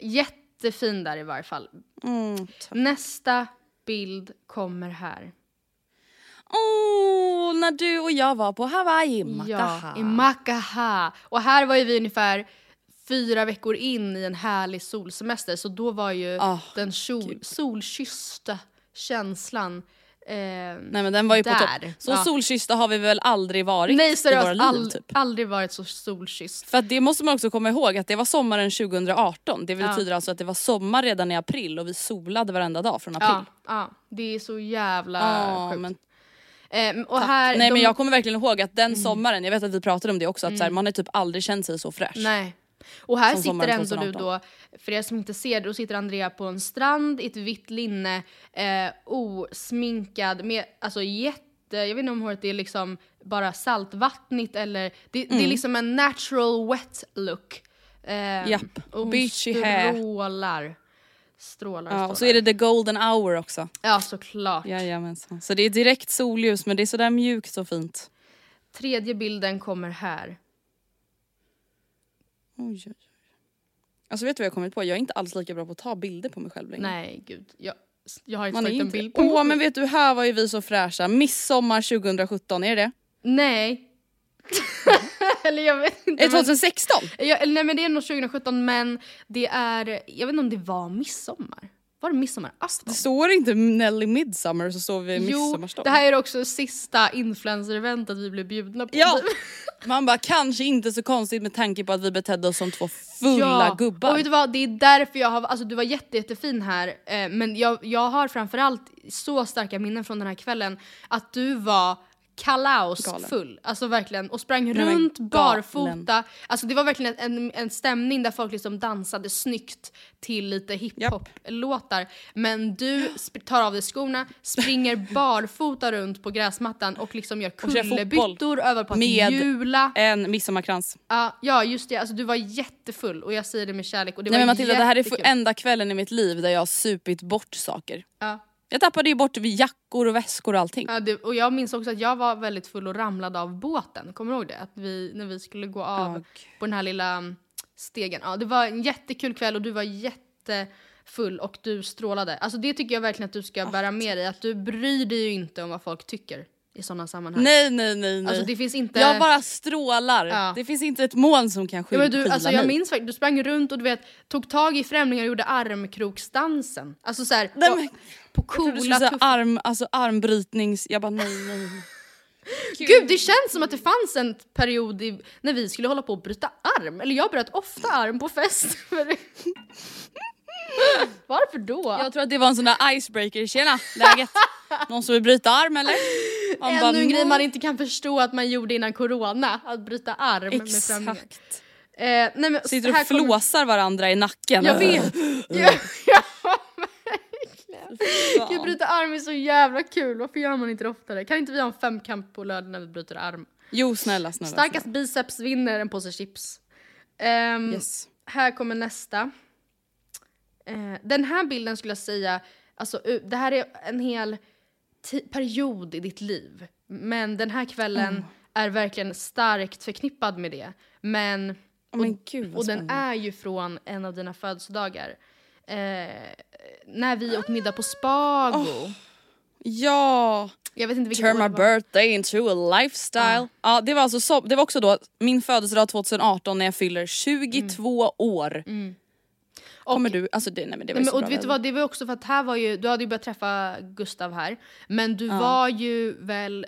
Jättefin där i varje fall. Mm. Nästa bild kommer här. Åh, när du och jag var på Hawaii, Makaha. Ja, i Makaha. Och här var ju vi ungefär fyra veckor in i en härlig solsemester så då var ju Ah, den sol, solkyssta känslan eh, Nej men den var ju på Där. topp. Så Ja. solkyssta har vi väl aldrig varit Nej i våra seriöst, liv all, typ. aldrig varit så solkysst. För det måste man också komma ihåg att det var sommaren 2018. Det Ja. betyder alltså att det var sommar redan i april och vi solade varenda dag från april. Ja, ja, det är så jävla Ja, sjukt. men, och här, nej de, men jag kommer verkligen ihåg att den sommaren, jag vet att vi pratade om det också, att så här, man har typ aldrig känt sig så fräsch. Nej. Och här Som sitter ändå du 2018. då, för er som inte ser, då sitter Andrea på en strand i ett vitt linne, eh, osminkad med, alltså jätte, jag vet inte om håret är liksom bara saltvattnigt eller, det, det är Mm. liksom en natural wet look. Eh, Japp. och hon Beachy hair. strålar. Strålar, Ja, strålar. och så är det the golden hour också. Ja, såklart. Jajamensan. Så det är direkt solljus men det är sådär mjukt och fint. Tredje bilden kommer här. Oj, oj, oj. Alltså vet du vad jag kommit på? Jag är inte alls lika bra på att ta bilder på mig själv längre. Nej, gud. Jag, jag har inte Man tagit en bild på Åh mig. men vet du, här var ju vi så fräscha. Midsommar 2017, är det det? Nej. Eller jag vet inte. Är det men- 2016? Ja, eller nej men det är nog 2017 men det är, jag vet inte om det var midsommar. Var det midsommarafton? Det står inte Nelly Midsummer så står vi Jo, midsommarstång. det här är också sista influencer-eventet vi blev bjudna på. Ja! Man bara kanske inte så konstigt med tanke på att vi betedde oss som två fulla gubbar. Och vet du vad, det är därför jag har, alltså du var jätte, jättefin här eh, men jag, jag har framförallt så starka minnen från den här kvällen att du var kalausfull. Alltså verkligen, och sprang men runt barfota. Alltså det var verkligen en, en stämning där folk liksom dansade snyggt till lite hiphop-låtar. Men du tar av dig skorna, springer barfota runt på gräsmattan och liksom gör kullerbyttor över på att Med- jula. En midsommarkrans. Ja, ja just det, alltså du var jättefull och jag säger det med kärlek och det Nej var men Matilda det här är jättekul. enda kvällen i mitt liv där jag har supit bort saker. Ja. Jag tappade ju bort jackor och väskor och allting. Ja, det, och jag minns också att jag var väldigt full och ramlade av båten. Kommer du ihåg det? Att vi, när vi skulle gå av gud. på den här lilla mm, stegen. Ja, det var en jättekul kväll och du var jättefull och du strålade. Alltså det tycker jag verkligen att du ska bära med dig. Att du bryr dig ju inte om vad folk tycker i sådana sammanhang. Nej nej nej nej. Alltså det finns inte... Jag bara strålar. Ja. Det finns inte ett moln som kan Ja, skylla men du, alltså, jag mig. minns faktiskt, du sprang runt och du vet, tog tag i främlingar och gjorde armkroksdansen. Alltså såhär, på, men- på Jag trodde du skulle coola, säga tuffa... arm, alltså armbrytnings... Jag bara nej nej. Gud, det känns som att det fanns en period i, när vi skulle hålla på att bryta arm. Eller jag bröt ofta arm på fest. Varför då? Jag tror att det var en sån där icebreaker. Tjena, läget? Någon som vill bryta arm eller? Man bara, Ännu en grej man inte kan förstå att man gjorde innan corona, att bryta arm med. Exakt. Eh, nej men, Sitter och kommer- flåsar varandra i nacken. Jag vet! ja, ja, verkligen. Fan. Gud, bryta arm är så jävla kul, varför gör man inte det oftare? Kan inte vi ha en femkamp på lördag när vi bryter arm? Jo snälla snälla. Starkast biceps vinner en påse chips. Snälla. Yes. Här kommer nästa. Den här bilden skulle jag säga, alltså det här är en hel period i ditt liv. Men den här kvällen är verkligen starkt förknippad med det. Men, Oh, men gud och den är ju från en av dina födelsedagar. Eh, när vi åt middag på Spago. Ja! Jag vet inte Turn my birthday into a lifestyle. Ja. det var alltså så, det var också då min födelsedag 2018 när jag fyller 22 år. Kommer du, alltså det, nej men det var Nej, ju men, så och bra vet du vad, det var också för att här var ju, du hade ju börjat träffa Gustav här, men du var ju väl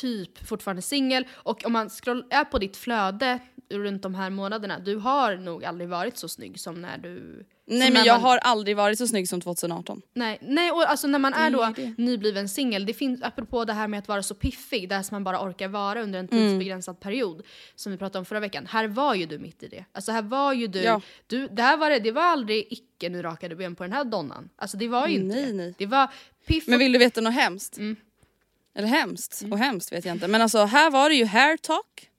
typ fortfarande singel och om man scroll, är på ditt flöde runt de här månaderna, du har nog aldrig varit så snygg som när du... Nej men jag man, har aldrig varit så snygg som 2018. Nej, nej och alltså när man är Det då det. nybliven singel, det finns apropå det här med att vara så piffig, där som man bara orkar vara under en Mm. tidsbegränsad period, som vi pratade om förra veckan. Här var ju du mitt i det. Alltså här var ju du, Ja. du det här var det, det var aldrig icke nu rakade ben på den här donnan. Alltså det var ju inte Nej, det. nej. Det var piff Men och vill du veta något hemskt? Mm. Eller hemskt och hemskt vet jag inte. Men alltså här var det ju hair talk.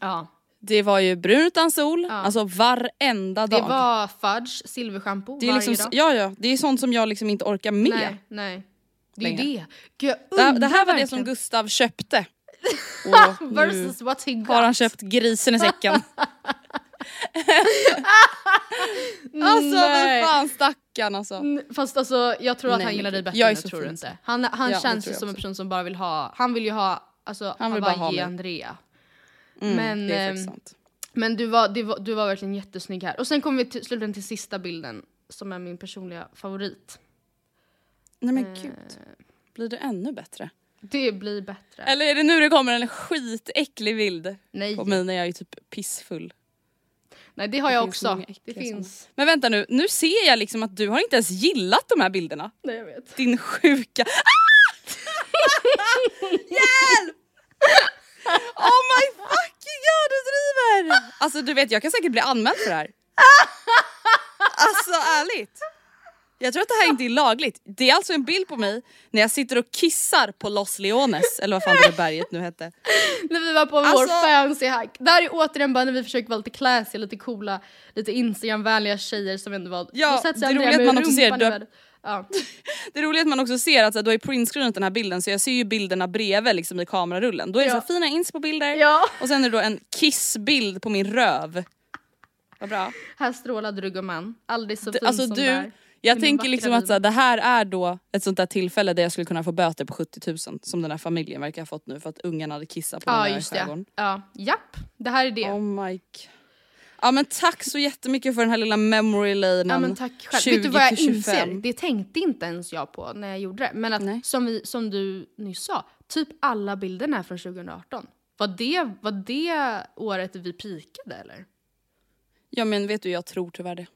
Ja. Det var ju brun utan sol, alltså varenda Det dag. var fudge, silverschampo det varje liksom, dag. ja ja, det är sånt som jag liksom inte orkar med. Nej, nej. Det är ju det. Det, det här var det verkligen. som Gustav köpte. Och Versus what he got. har han köpt grisen i säcken. alltså Nej. vad fan stackarn alltså. Fast alltså jag tror att Nej, han gillar dig bättre Jag är så tror du inte. Han, han Ja, känns ju som en person som bara vill ha, han vill ju ha, alltså Han vill bara ha Hawaii mig. Andrea. Mm, men det är ehm, faktiskt sant. men du, var, du, var, du var verkligen jättesnygg här. Och sen kommer vi till, slutligen till sista bilden som är min personliga favorit. Nej men eh, gud. Blir det ännu bättre? Det blir bättre. Eller är det nu det kommer en skitäcklig bild Nej. på mig när jag är typ pissfull? Nej det har Det jag så också. Det finns. Men vänta nu, nu ser jag liksom att du har inte ens gillat de här bilderna. Nej jag vet. Din sjuka... Hjälp! Oh my fucking god du driver! Alltså du vet jag kan säkert bli anmäld för det här. Alltså ärligt. Jag tror att det här inte är lagligt. Det är alltså en bild på mig när jag sitter och kissar på Los Leones, eller vad fan det berget nu hette. När vi var på Alltså- vår fancy hike. Där är återigen bara när vi försöker vara lite classy, lite coola, lite instagramvänliga tjejer som ändå var... Ja, det roliga att man också ser du-. Ja. Det roliga är att man också ser att du har printscreenat den här bilden så jag ser ju bilderna bredvid liksom i kamerarullen. Då är det Ja. så fina inspo-bilder Ja. och sen är det då en kissbild på min röv. Vad bra. Här strålade du gumman. Aldrig så fin Alltså som du, där. Jag tänker liksom att så här, det här är då ett sånt där tillfälle där jag skulle kunna få böter på 70 000 som den här familjen verkar ha fått nu för att ungen hade kissat på Ja den där just det. skärgården. Ja. Japp, det här är det. Oh my god. Ja men tack så jättemycket för den här lilla memory lanen. Ja men tack själv. 20 Vet du vad jag till 25. inser? Det tänkte inte ens jag på när jag gjorde det. Men att Nej. som, vi, som du nyss sa, typ alla bilderna är från 2018. Var det, var det året vi pikade eller? Ja men vet du jag tror tyvärr det.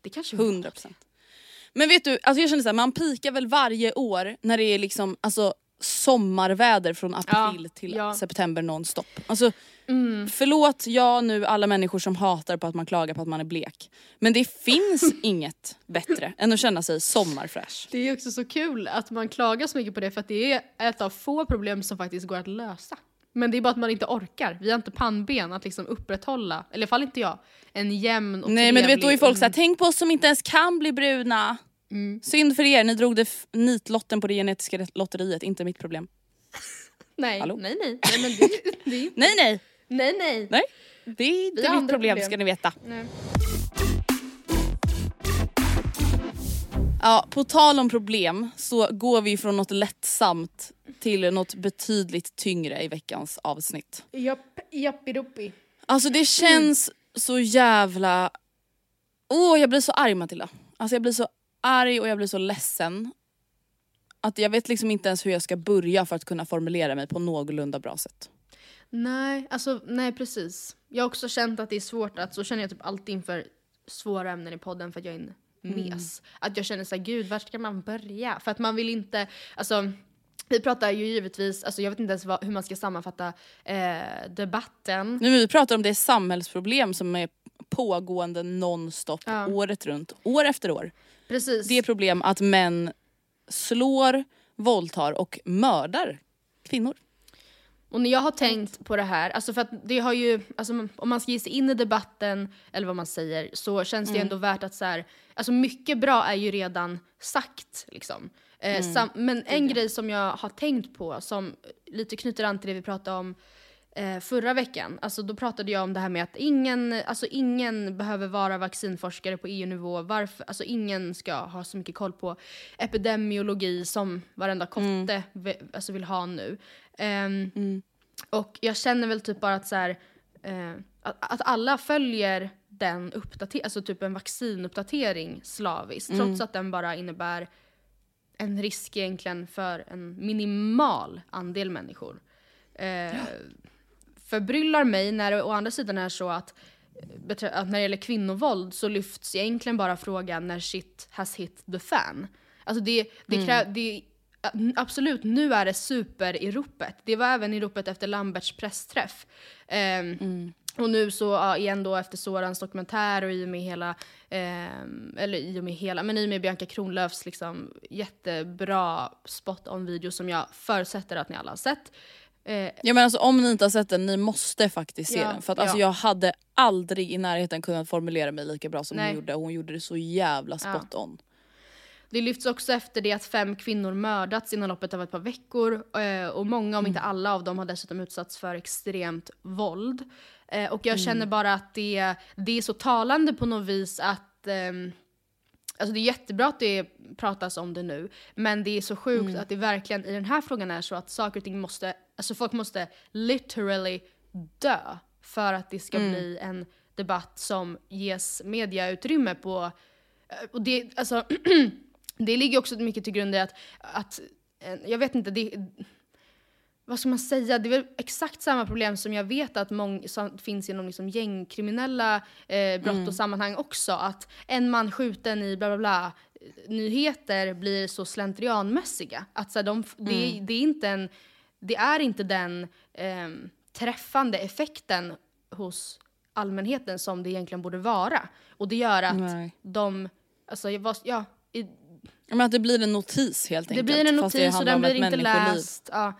Det kanske var 100 procent. Men vet du, alltså jag känner såhär, man pikar väl varje år när det är liksom alltså, sommarväder från april Ja, till ja. september nonstop. Alltså, Mm. Förlåt jag nu alla människor som hatar på att man klagar på att man är blek. Men det finns inget bättre än att känna sig sommarfräsch. Det är också så kul att man klagar så mycket på det för att det är ett av få problem som faktiskt går att lösa. Men det är bara att man inte orkar. Vi har inte pannben att liksom upprätthålla, eller i alla fall inte jag, en jämn och Nej men du vet då är folk såhär, tänk på oss som inte ens kan bli bruna. Mm. Synd för er, ni drog det nitlotten på det genetiska lotteriet, inte mitt problem. Nej, Hallå? nej, nej. nej, men det, det, är- Nej nej, nej, nej. nej. Det är inte mitt problem problem. ska ni veta. nej. Ja, på tal om problem så går vi från något lättsamt till något betydligt tyngre i veckans avsnitt. Japp, jappidoppi. Alltså det känns så jävla... Åh, jag blir så arg Matilda. Alltså jag blir så arg och jag blir så ledsen. Att jag vet liksom inte ens hur jag ska börja för att kunna formulera mig på någorlunda bra sätt. Nej, alltså nej precis. Jag har också känt att det är svårt att, så känner jag typ alltid inför svåra ämnen i podden för att jag är en mes. Att jag känner såhär, gud vart ska man börja? För att man vill inte, alltså vi pratar ju givetvis, alltså jag vet inte ens vad, hur man ska sammanfatta eh, debatten. Nu vi pratar om det samhällsproblem som är pågående nonstop Ja. året runt, år efter år. Precis. Det är problem att män slår, våldtar och mördar kvinnor. Och när jag har tänkt på det här, alltså för att det har ju, alltså om man ska ge sig in i debatten, eller vad man säger, så känns det ju ändå värt att så här, alltså mycket bra är ju redan sagt liksom. Eh, sam, men en grej som jag har tänkt på som lite knyter an till det vi pratade om eh, förra veckan, alltså då pratade jag om det här med att ingen, alltså ingen behöver vara vaccinforskare på EU-nivå, varför, alltså ingen ska ha så mycket koll på epidemiologi som varenda kotte vi, alltså vill ha nu. Ehm, Och jag känner väl typ bara att så här, eh, att, att alla följer den uppdateringen, alltså typ en vaccinuppdatering slaviskt, trots att den bara innebär en risk egentligen för en minimal andel människor. Eh, Förbryllar mig när det å andra sidan är så att, eh, att när det gäller kvinnovåld så lyfts egentligen bara frågan när shit has hit the fan. Alltså det, det krä- det, absolut, nu är det super i ropet. Det var även i ropet efter Lamberts pressträff. Ehm, Och nu så ja, igen då efter Sorans dokumentär och i och med hela, ehm, eller i och med hela, men i och med Bianca Kronlöfs liksom jättebra spot on video som jag förutsätter att ni alla har sett. Eh, Ja men alltså om ni inte har sett den, ni måste faktiskt se Ja, den. För att alltså, ja. jag hade aldrig i närheten kunnat formulera mig lika bra som Nej. hon gjorde. Hon gjorde det så jävla spot on. Det lyfts också efter det att fem kvinnor mördats inom loppet av ett par veckor eh, och många, om inte alla av dem, har dessutom utsatts för extremt våld. Eh, Och jag känner bara att det, det är så talande på något vis att ehm, Alltså det är jättebra att det pratas om det nu, men det är så sjukt att det verkligen i den här frågan är så att saker och ting måste, alltså folk måste literally dö för att det ska bli en debatt som ges mediautrymme på. eh, Och det, alltså, det ligger också mycket till grund i att, att eh, jag vet inte, det, vad ska man säga, det är väl exakt samma problem som jag vet att mång, som finns inom liksom gängkriminella eh, brott och sammanhang också. Att en man skjuten i bla bla bla eh, nyheter blir så slentrianmässiga. Att så här, de, det, det, är inte en, det är inte den ehm, träffande effekten hos allmänheten som det egentligen borde vara. Och det gör att Nej. de, alltså ja, i, Men att det blir en notis helt det enkelt. blir en det notis och den blir inte läst. Ja.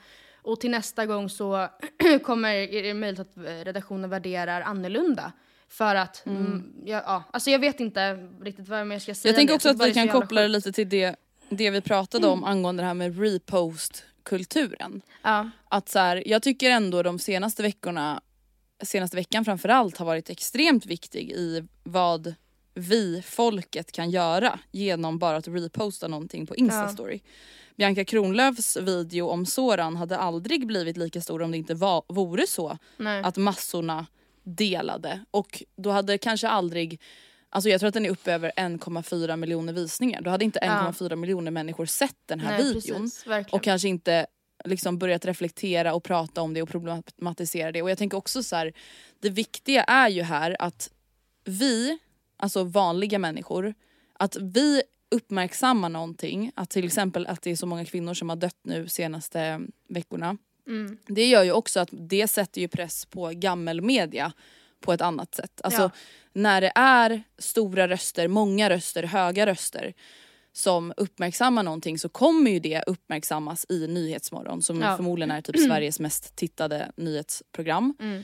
Och till nästa gång så kommer, är det möjligt att redaktionen värderar annorlunda. För att, mm. ja, ja, alltså jag vet inte riktigt vad jag ska säga. Jag tänker också det. att Det vi kan koppla det lite till det, det vi pratade om angående det här med repost-kulturen. Ja. Att så här, jag tycker ändå de senaste veckorna, senaste veckan framförallt har varit extremt viktig i vad vi, folket, kan göra genom bara att reposta någonting på Instastory. Bianca Kronlöfs video om Soran hade aldrig blivit lika stor om det inte var, vore så Nej. att massorna delade. Och då hade kanske aldrig Alltså jag tror att den är uppe över 1,4 miljoner visningar. Då hade inte 1,4 miljoner människor sett den här Nej, videon. precis, och kanske inte liksom börjat reflektera och prata om det och problematisera det. Och jag tänker också så här, det viktiga är ju här att vi, alltså vanliga människor, att vi uppmärksammar någonting, att till exempel att det är så många kvinnor som har dött nu senaste veckorna. Mm. Det gör ju också att det sätter ju press på gammelmedia på ett annat sätt. Alltså Ja. när det är stora röster, många röster, höga röster som uppmärksammar någonting så kommer ju det uppmärksammas i Nyhetsmorgon som Ja. förmodligen är typ Sveriges mest tittade nyhetsprogram. Mm.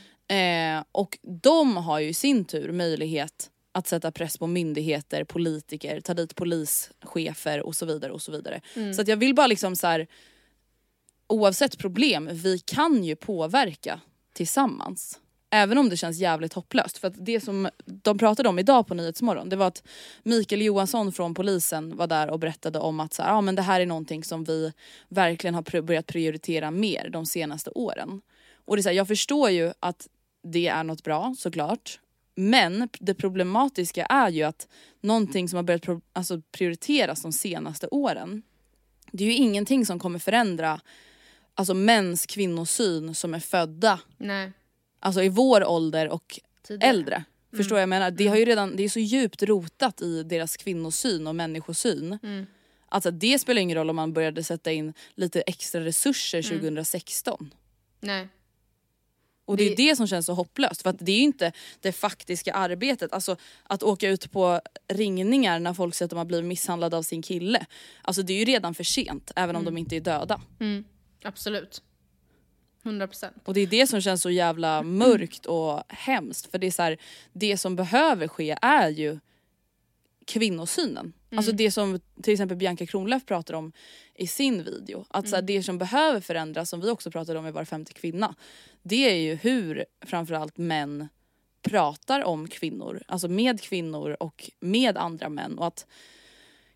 Eh, och de har ju i sin tur möjlighet att sätta press på myndigheter, politiker, ta dit polischefer och så vidare. och Så vidare. Mm. Så att jag vill bara liksom så här, oavsett problem, vi kan ju påverka tillsammans. Även om det känns jävligt hopplöst. För att det som de pratade om idag på Nyhetsmorgon det var att Mikael Johansson från polisen var där och berättade om att så här, ah, men det här är någonting som vi verkligen har pr- börjat prioritera mer de senaste åren. Och det är så här, jag förstår ju att det är något bra såklart. Men det problematiska är ju att någonting som har börjat pro- alltså, prioriteras de senaste åren det är ju ingenting som kommer förändra alltså, mäns kvinnosyn som är födda Nej alltså, i vår ålder och Tidigare. äldre. Förstår vad jag menar? Det, har ju redan, det är så djupt rotat i deras kvinnosyn och människosyn. Alltså, det spelar ingen roll om man började sätta in lite extra resurser 2016. Nej. Och det, är Det- som känns så hopplöst för att det är inte det faktiska arbetet. Alltså att åka ut på ringningar när folk säger att de har blivit misshandlade av sin kille. Alltså det är ju redan för sent även om de inte är döda. Mm. Absolut. 100%. Och det är det som känns så jävla mörkt och hemskt för det är så här, det som behöver ske är ju kvinnosynen. Alltså det som till exempel Bianca Kronlöf pratar om i sin video. Att så här, det som behöver förändras, som vi också pratade om i Var femte kvinna. Det är ju hur framförallt män pratar om kvinnor. Alltså med kvinnor och med andra män. Och att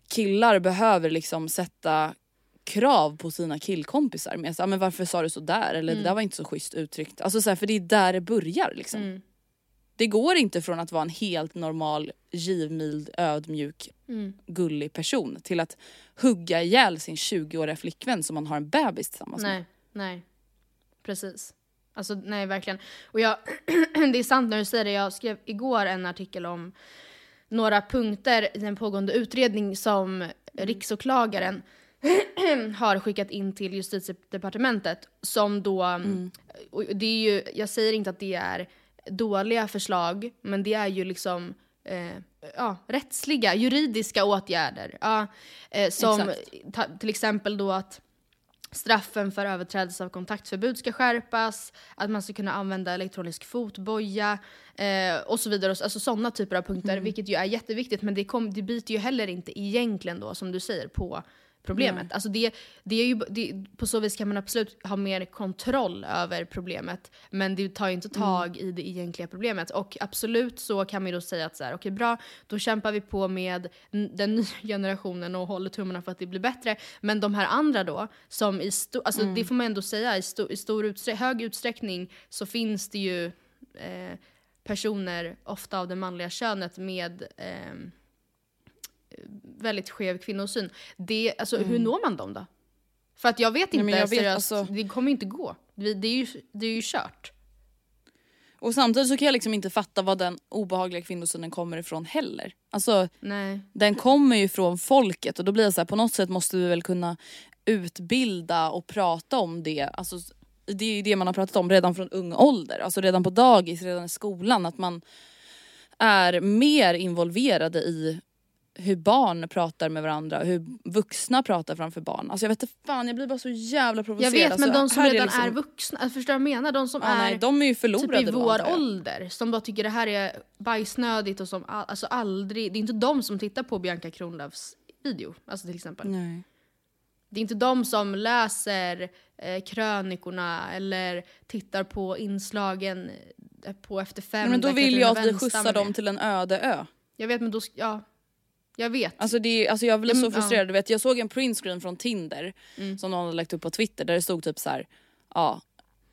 killar behöver liksom sätta krav på sina killkompisar med så, här, men varför sa du så där eller det där var inte så schysst uttryckt. Alltså så här, för det är där det börjar liksom. Det går inte från att vara en helt normal, givmild, ödmjuk, gullig person till att hugga ihjäl sin 20-åriga flickvän som man har en bebis tillsammans med. Nej, nej. Precis. Alltså nej verkligen. Och jag, det är sant när du säger det, jag skrev igår en artikel om några punkter i en pågående utredning som riksåklagaren har skickat in till justitiedepartementet som då, och det är ju, jag säger inte att det är dåliga förslag, men det är ju liksom eh, ja, rättsliga, juridiska åtgärder. Ja, eh, som ta, till exempel då att straffen för överträdelse av kontaktförbud ska skärpas, att man ska kunna använda elektronisk fotboja eh, och så vidare. Alltså sådana typer av punkter, vilket ju är jätteviktigt men det, kom, det biter ju heller inte egentligen då, som du säger, på problemet. Alltså det, det är ju, det, på så vis kan man absolut ha mer kontroll över problemet men det tar ju inte tag i det egentliga problemet. Och absolut så kan man ju då säga att så här, okej bra, då kämpar vi på med den nya generationen och håller tummarna för att det blir bättre. Men de här andra då, som i sto- alltså det får man ändå säga, i, sto- i stor utstre- hög utsträckning så finns det ju eh, personer, ofta av det manliga könet, med ehm, väldigt skev kvinnosyn. Det, alltså, Hur når man dem då? För att jag vet Nej, inte, men jag vet, alltså- det kommer inte gå. Det, det, är ju, det är ju kört. Och samtidigt så kan jag liksom inte fatta var den obehagliga kvinnosynen kommer ifrån heller. Alltså Nej. den kommer ju från folket och då blir det så här, på något sätt måste vi väl kunna utbilda och prata om det. Alltså, det är ju det man har pratat om redan från ung ålder, alltså redan på dagis, redan i skolan. Att man är mer involverade i hur barn pratar med varandra, hur vuxna pratar framför barn. Alltså jag vet inte fan, jag blir bara så jävla Jag provocerad. vet, men Alltså, de som redan liksom- är vuxna, alltså, förstår du vad jag menar? De som Ja, är nej, de är ju förlorade typ i vår jag. ålder, som bara tycker det här är bajsnödigt och som all, alltså aldrig, det är inte de som tittar på Bianca Kronlöfs video, alltså till exempel. Nej. Det är inte de som läser eh, krönikorna eller tittar på inslagen eh, på Efter fem. Nej, men då vill jag att vi skjutsar är dem till en öde ö. Jag vet men då, ja. Jag vet. Alltså, det är, alltså jag Ja, så men- frustrerad. Du vet, jag såg en printscreen från Tinder Mm. som någon hade lagt upp på Twitter där det stod typ så här. Ja,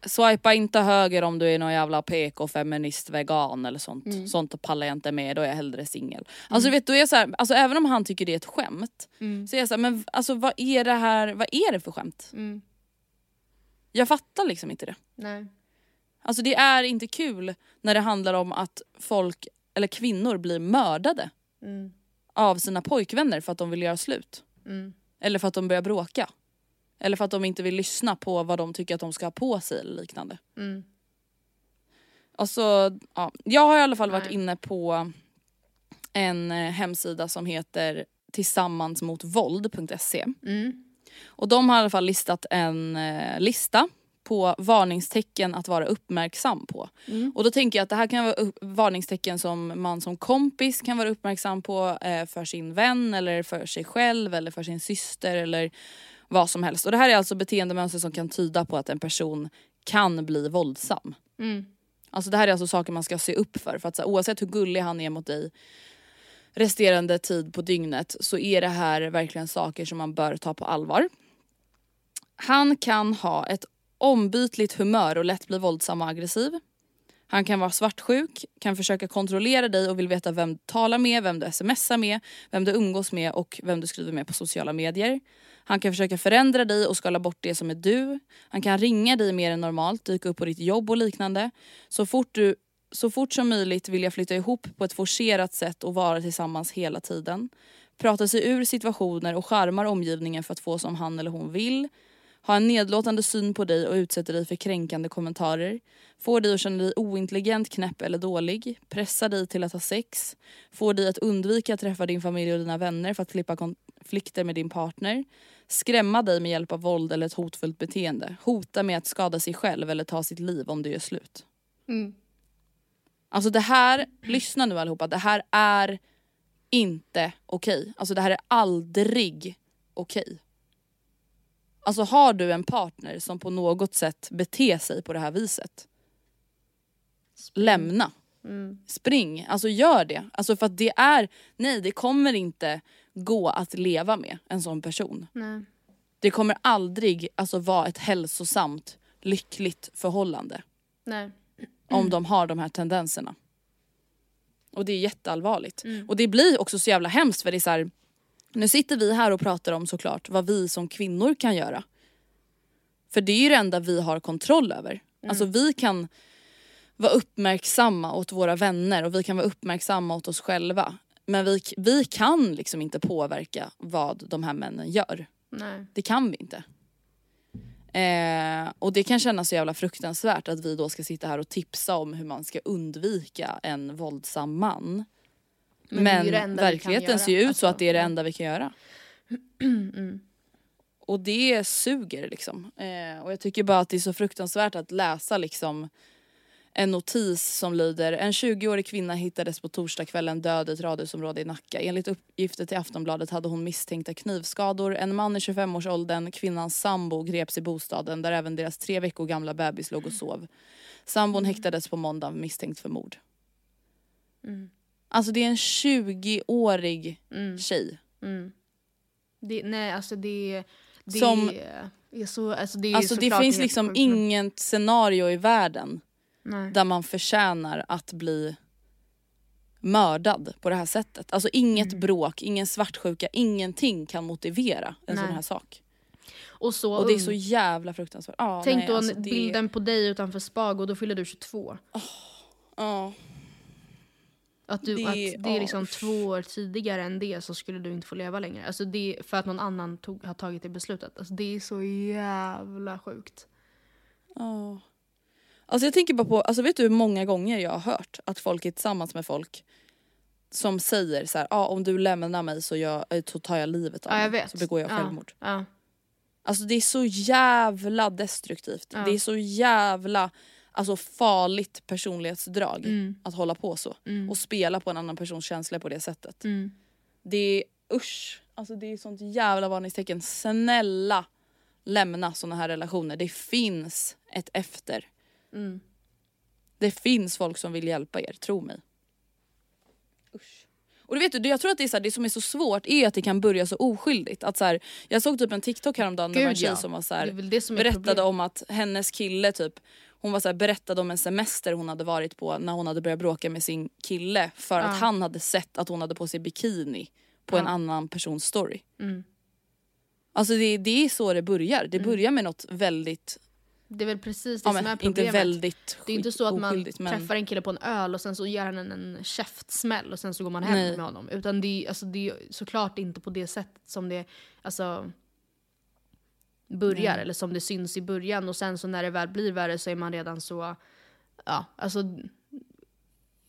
swipa inte höger om du är någon jävla PK, feminist, vegan eller sånt. Mm. Sånt pallar jag inte med, då är jag hellre singel. Alltså du vet, då är så här, alltså även om han tycker det är ett skämt Mm. så är jag så här, men alltså vad är det här, vad är det för skämt? Mm. Jag fattar liksom inte det. Nej. Alltså det är inte kul när det handlar om att folk, eller kvinnor blir mördade Mm. Av sina pojkvänner för att de vill göra slut. Mm. Eller för att de börjar bråka. Eller för att de inte vill lyssna på vad de tycker att de ska ha på sig eller liknande. Mm. Alltså, ja. Jag har i alla fall varit Nej. inne på en eh, hemsida som heter tillsammansmotvåld.se. Mm. Och de har i alla fall listat en eh, lista på varningstecken att vara uppmärksam på. Mm. Och då tänker jag att det här kan vara varningstecken som man som kompis kan vara uppmärksam på eh, för sin vän eller för sig själv eller för sin syster eller vad som helst. Och det här är alltså beteendemönster som kan tyda på att en person kan bli våldsam. Mm. Alltså det här är alltså saker man ska se upp för. För att så oavsett hur gullig han är mot dig resterande tid på dygnet så är det här verkligen saker som man bör ta på allvar. Han kan ha ett ombytligt humör och lätt bli våldsam och aggressiv. Han kan vara svartsjuk, kan försöka kontrollera dig och vill veta vem du talar med, vem du smsar med, vem du umgås med och vem du skriver med på sociala medier. Han kan försöka förändra dig och skala bort det som är du. Han kan ringa dig mer än normalt, dyka upp på ditt jobb och liknande. Så fort, du, så fort som möjligt vill jag flytta ihop på ett forcerat sätt och vara tillsammans hela tiden. Prata sig ur situationer och skärmar omgivningen för att få som han eller hon vill. Ha en nedlåtande syn på dig och utsätter dig för kränkande kommentarer. Får dig att känna dig ointelligent, knäpp eller dålig. Pressar dig till att ha sex. Får dig att undvika att träffa din familj och dina vänner för att slippa, kon- konflikter med din partner, skrämma dig med hjälp av våld eller ett hotfullt beteende, hota med att skada sig själv eller ta sitt liv om det gör slut. Mm. Alltså det här, lyssna nu allihopa, det här är inte okej. Alltså det här är aldrig okej. Alltså har du en partner som på något sätt beter sig på det här viset, lämna. Mm. Spring, alltså gör det. Alltså för att det är, nej det kommer inte gå att leva med en sån person. Nej. Det kommer aldrig alltså, vara ett hälsosamt, lyckligt förhållande Nej. om de har de här tendenserna. Och det är jätteallvarligt. Mm. Och det blir också så jävla hemskt för det är så här, nu sitter vi här och pratar om såklart vad vi som kvinnor kan göra. För det är ju det enda vi har kontroll över. Alltså vi kan vara uppmärksamma åt våra vänner och vi kan vara uppmärksamma åt oss själva. Men vi, vi kan liksom inte påverka vad de här männen gör. Nej. Det kan vi inte. Eh, och det kan kännas så jävla fruktansvärt att vi då ska sitta här och tipsa om hur man ska undvika en våldsam man. Men Men, verkligheten ser ju ut så Alltså, att det är det enda vi kan göra. Mm. Och det suger liksom. Eh, och jag tycker bara att det är så fruktansvärt att läsa liksom en notis som lyder En 20-årig kvinna hittades på torsdagskvällen död i ett radhusområde i Nacka. Enligt uppgifter till Aftonbladet hade hon misstänkta knivskador. En man i 25-årsåldern, kvinnans sambo, greps i bostaden där även deras tre veckor gamla bebis låg och sov. Sambon häktades på måndag misstänkt för mord. Mm. Alltså det är en 20-årig Mm. tjej. Mm. Det, nej alltså det, det Som- är så, alltså det Alltså det finns liksom sjukt, inget scenario i världen Nej. där man förtjänar att bli mördad på det här sättet. Alltså inget Mm. bråk, ingen svartsjuka, ingenting kan motivera en Nej. sån här sak. Och så Och det är så jävla fruktansvärt. Ja, Tänk nej, då alltså en det- bilden på dig utanför Spago, då fyller du 22. Ja. Att, du, Det- att det är ja, liksom usch. två år tidigare än det så skulle du inte få leva längre. Alltså det för att någon annan tog, har tagit det beslutet. Alltså det är så jävla sjukt. Ja. Alltså jag tänker bara på, alltså vet du hur många gånger jag har hört att folk är tillsammans med folk som säger så här, ah, om du lämnar mig så, jag, eh, så tar jag livet av Ja, jag mig, så begår jag Ja, självmord. Ja. Alltså det är så jävla destruktivt. Ja. Det är så jävla alltså, farligt personlighetsdrag Mm. att hålla på så. Mm. Och spela på en annan persons känslor på det sättet. Mm. Det är usch. Alltså det är sånt jävla varningstecken. Snälla lämna såna här relationer. Det finns ett efter. Mm. Det finns folk som vill hjälpa er, tro mig. Usch. Och du vet du, jag tror att det, är så här, det som är så svårt är att det kan börja så oskyldigt. Att så här, jag såg typ en TikTok häromdagen det var en Gud, tjej ja. som var så här, det som berättade problemet. om att hennes kille typ hon var så här, berättade om en semester hon hade varit på när hon hade börjat bråka med sin kille för Ja. att han hade sett att hon hade på sig bikini på en Ja. annan persons story. Mm. Alltså det, det är så det börjar. Det börjar med något väldigt, Det är väl precis det ja, som är inte problemet. väldigt det är inte så att man men träffar en kille på en öl och sen så ger han en, en käftsmäll och sen så går man hem Nej. med honom. Utan det är, alltså, det är såklart inte på det sättet som det alltså, börjar Nej. eller som det syns i början och sen så när det väl blir värre så är man redan så, ja alltså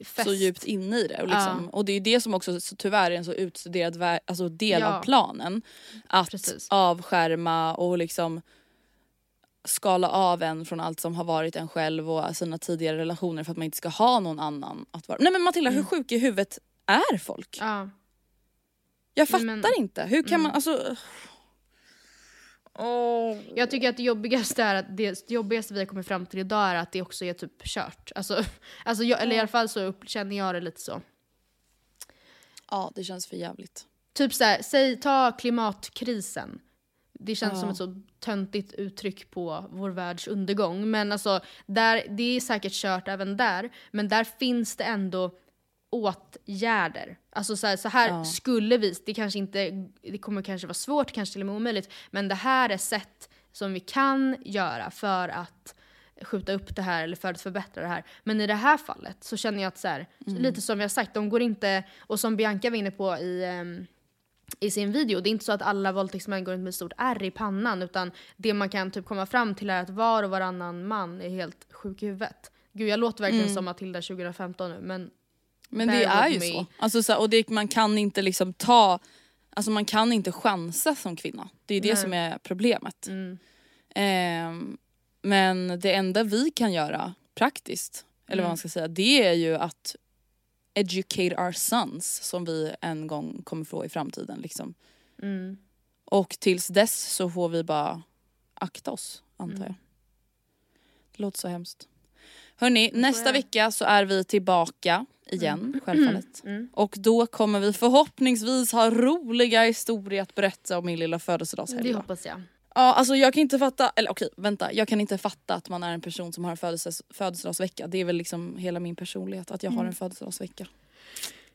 fäst. så djupt inne i det. Och, liksom, och det är det som också så, tyvärr är en så utstuderad alltså del Ja. av planen. Att Precis. avskärma och liksom skala av en från allt som har varit en själv och sina tidigare relationer för att man inte ska ha någon annan att vara. Nej men Matilda, hur sjuk i huvudet är folk? Mm. Ja. Jag fattar men- inte. Hur kan Mm. man, alltså... Åh. Jag tycker att det jobbigaste är att det, jobbigaste vi har kommit fram till idag är att det också är typ kört. Alltså, alltså jag, eller i alla fall så upp, känner jag det lite så. Ja det känns för jävligt. Typ såhär, säg, ta klimatkrisen. Det känns Ja. som ett så töntigt uttryck på vår världs undergång. Men alltså, där, det är säkert kört även där. Men där finns det ändå åtgärder. Alltså så här, så här Ja. skulle vi, det kanske inte, det kommer kanske vara svårt, kanske till och med omöjligt. Men det här är sätt som vi kan göra för att skjuta upp det här eller för att förbättra det här. Men i det här fallet så känner jag att så här, lite som har sagt, de går inte, och som Bianca var inne på i ehm, i sin video. Det är inte så att alla våldtäktsmän går runt med ett stort ärr i pannan utan det man kan typ komma fram till är att var och varannan man är helt sjuk i huvudet. Gud jag låter verkligen som Matilda 2015 nu men Men det är ju me. så. Alltså så här, och det, man kan inte liksom ta Alltså man kan inte chansa som kvinna. Det är det Nej. som är problemet. Mm. Ehm, men det enda vi kan göra praktiskt, eller vad man ska säga, det är ju att educate our sons som vi en gång kommer få i framtiden. Liksom. Mm. Och tills dess så får vi bara akta oss, antar jag. Det låter så hemskt. Hörni, nästa det. vecka så är vi tillbaka igen, självfallet. Mm. Och då kommer vi förhoppningsvis ha roliga historier att berätta om min lilla Det födelsedagshelg. hoppas jag. Ja, alltså jag kan inte fatta, eller okej vänta, jag kan inte fatta att man är en person som har en födelses, födelsedagsvecka. Det är väl liksom hela min personlighet att jag har en födelsedagsvecka.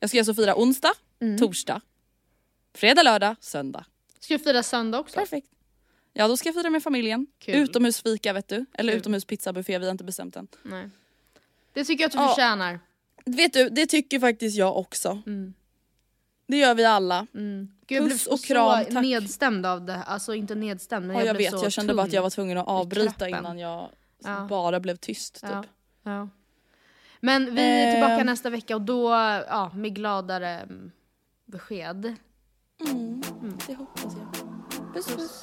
Jag ska alltså fira onsdag, torsdag, fredag, lördag, söndag. Ska du fira söndag också? Perfekt. Ja då ska jag fira med familjen. Kul. Utomhusfika vet du. Eller Kul. utomhuspizzabuffé, vi har inte bestämt än. Nej. Det tycker jag att du Ja. förtjänar. Vet du, det tycker faktiskt jag också. Mm. Det gör vi alla. Mm. Gud, jag blev Puss och så tack. nedstämd av det. Alltså inte nedstämd men Ja, jag, jag blev vet, så jag kände bara att jag var tvungen att avbryta innan jag Ja. bara blev tyst. Typ. Ja. Ja. Men vi är Eh. tillbaka nästa vecka och då ja, med gladare mm, besked. Mm, det hoppas jag. Puss puss.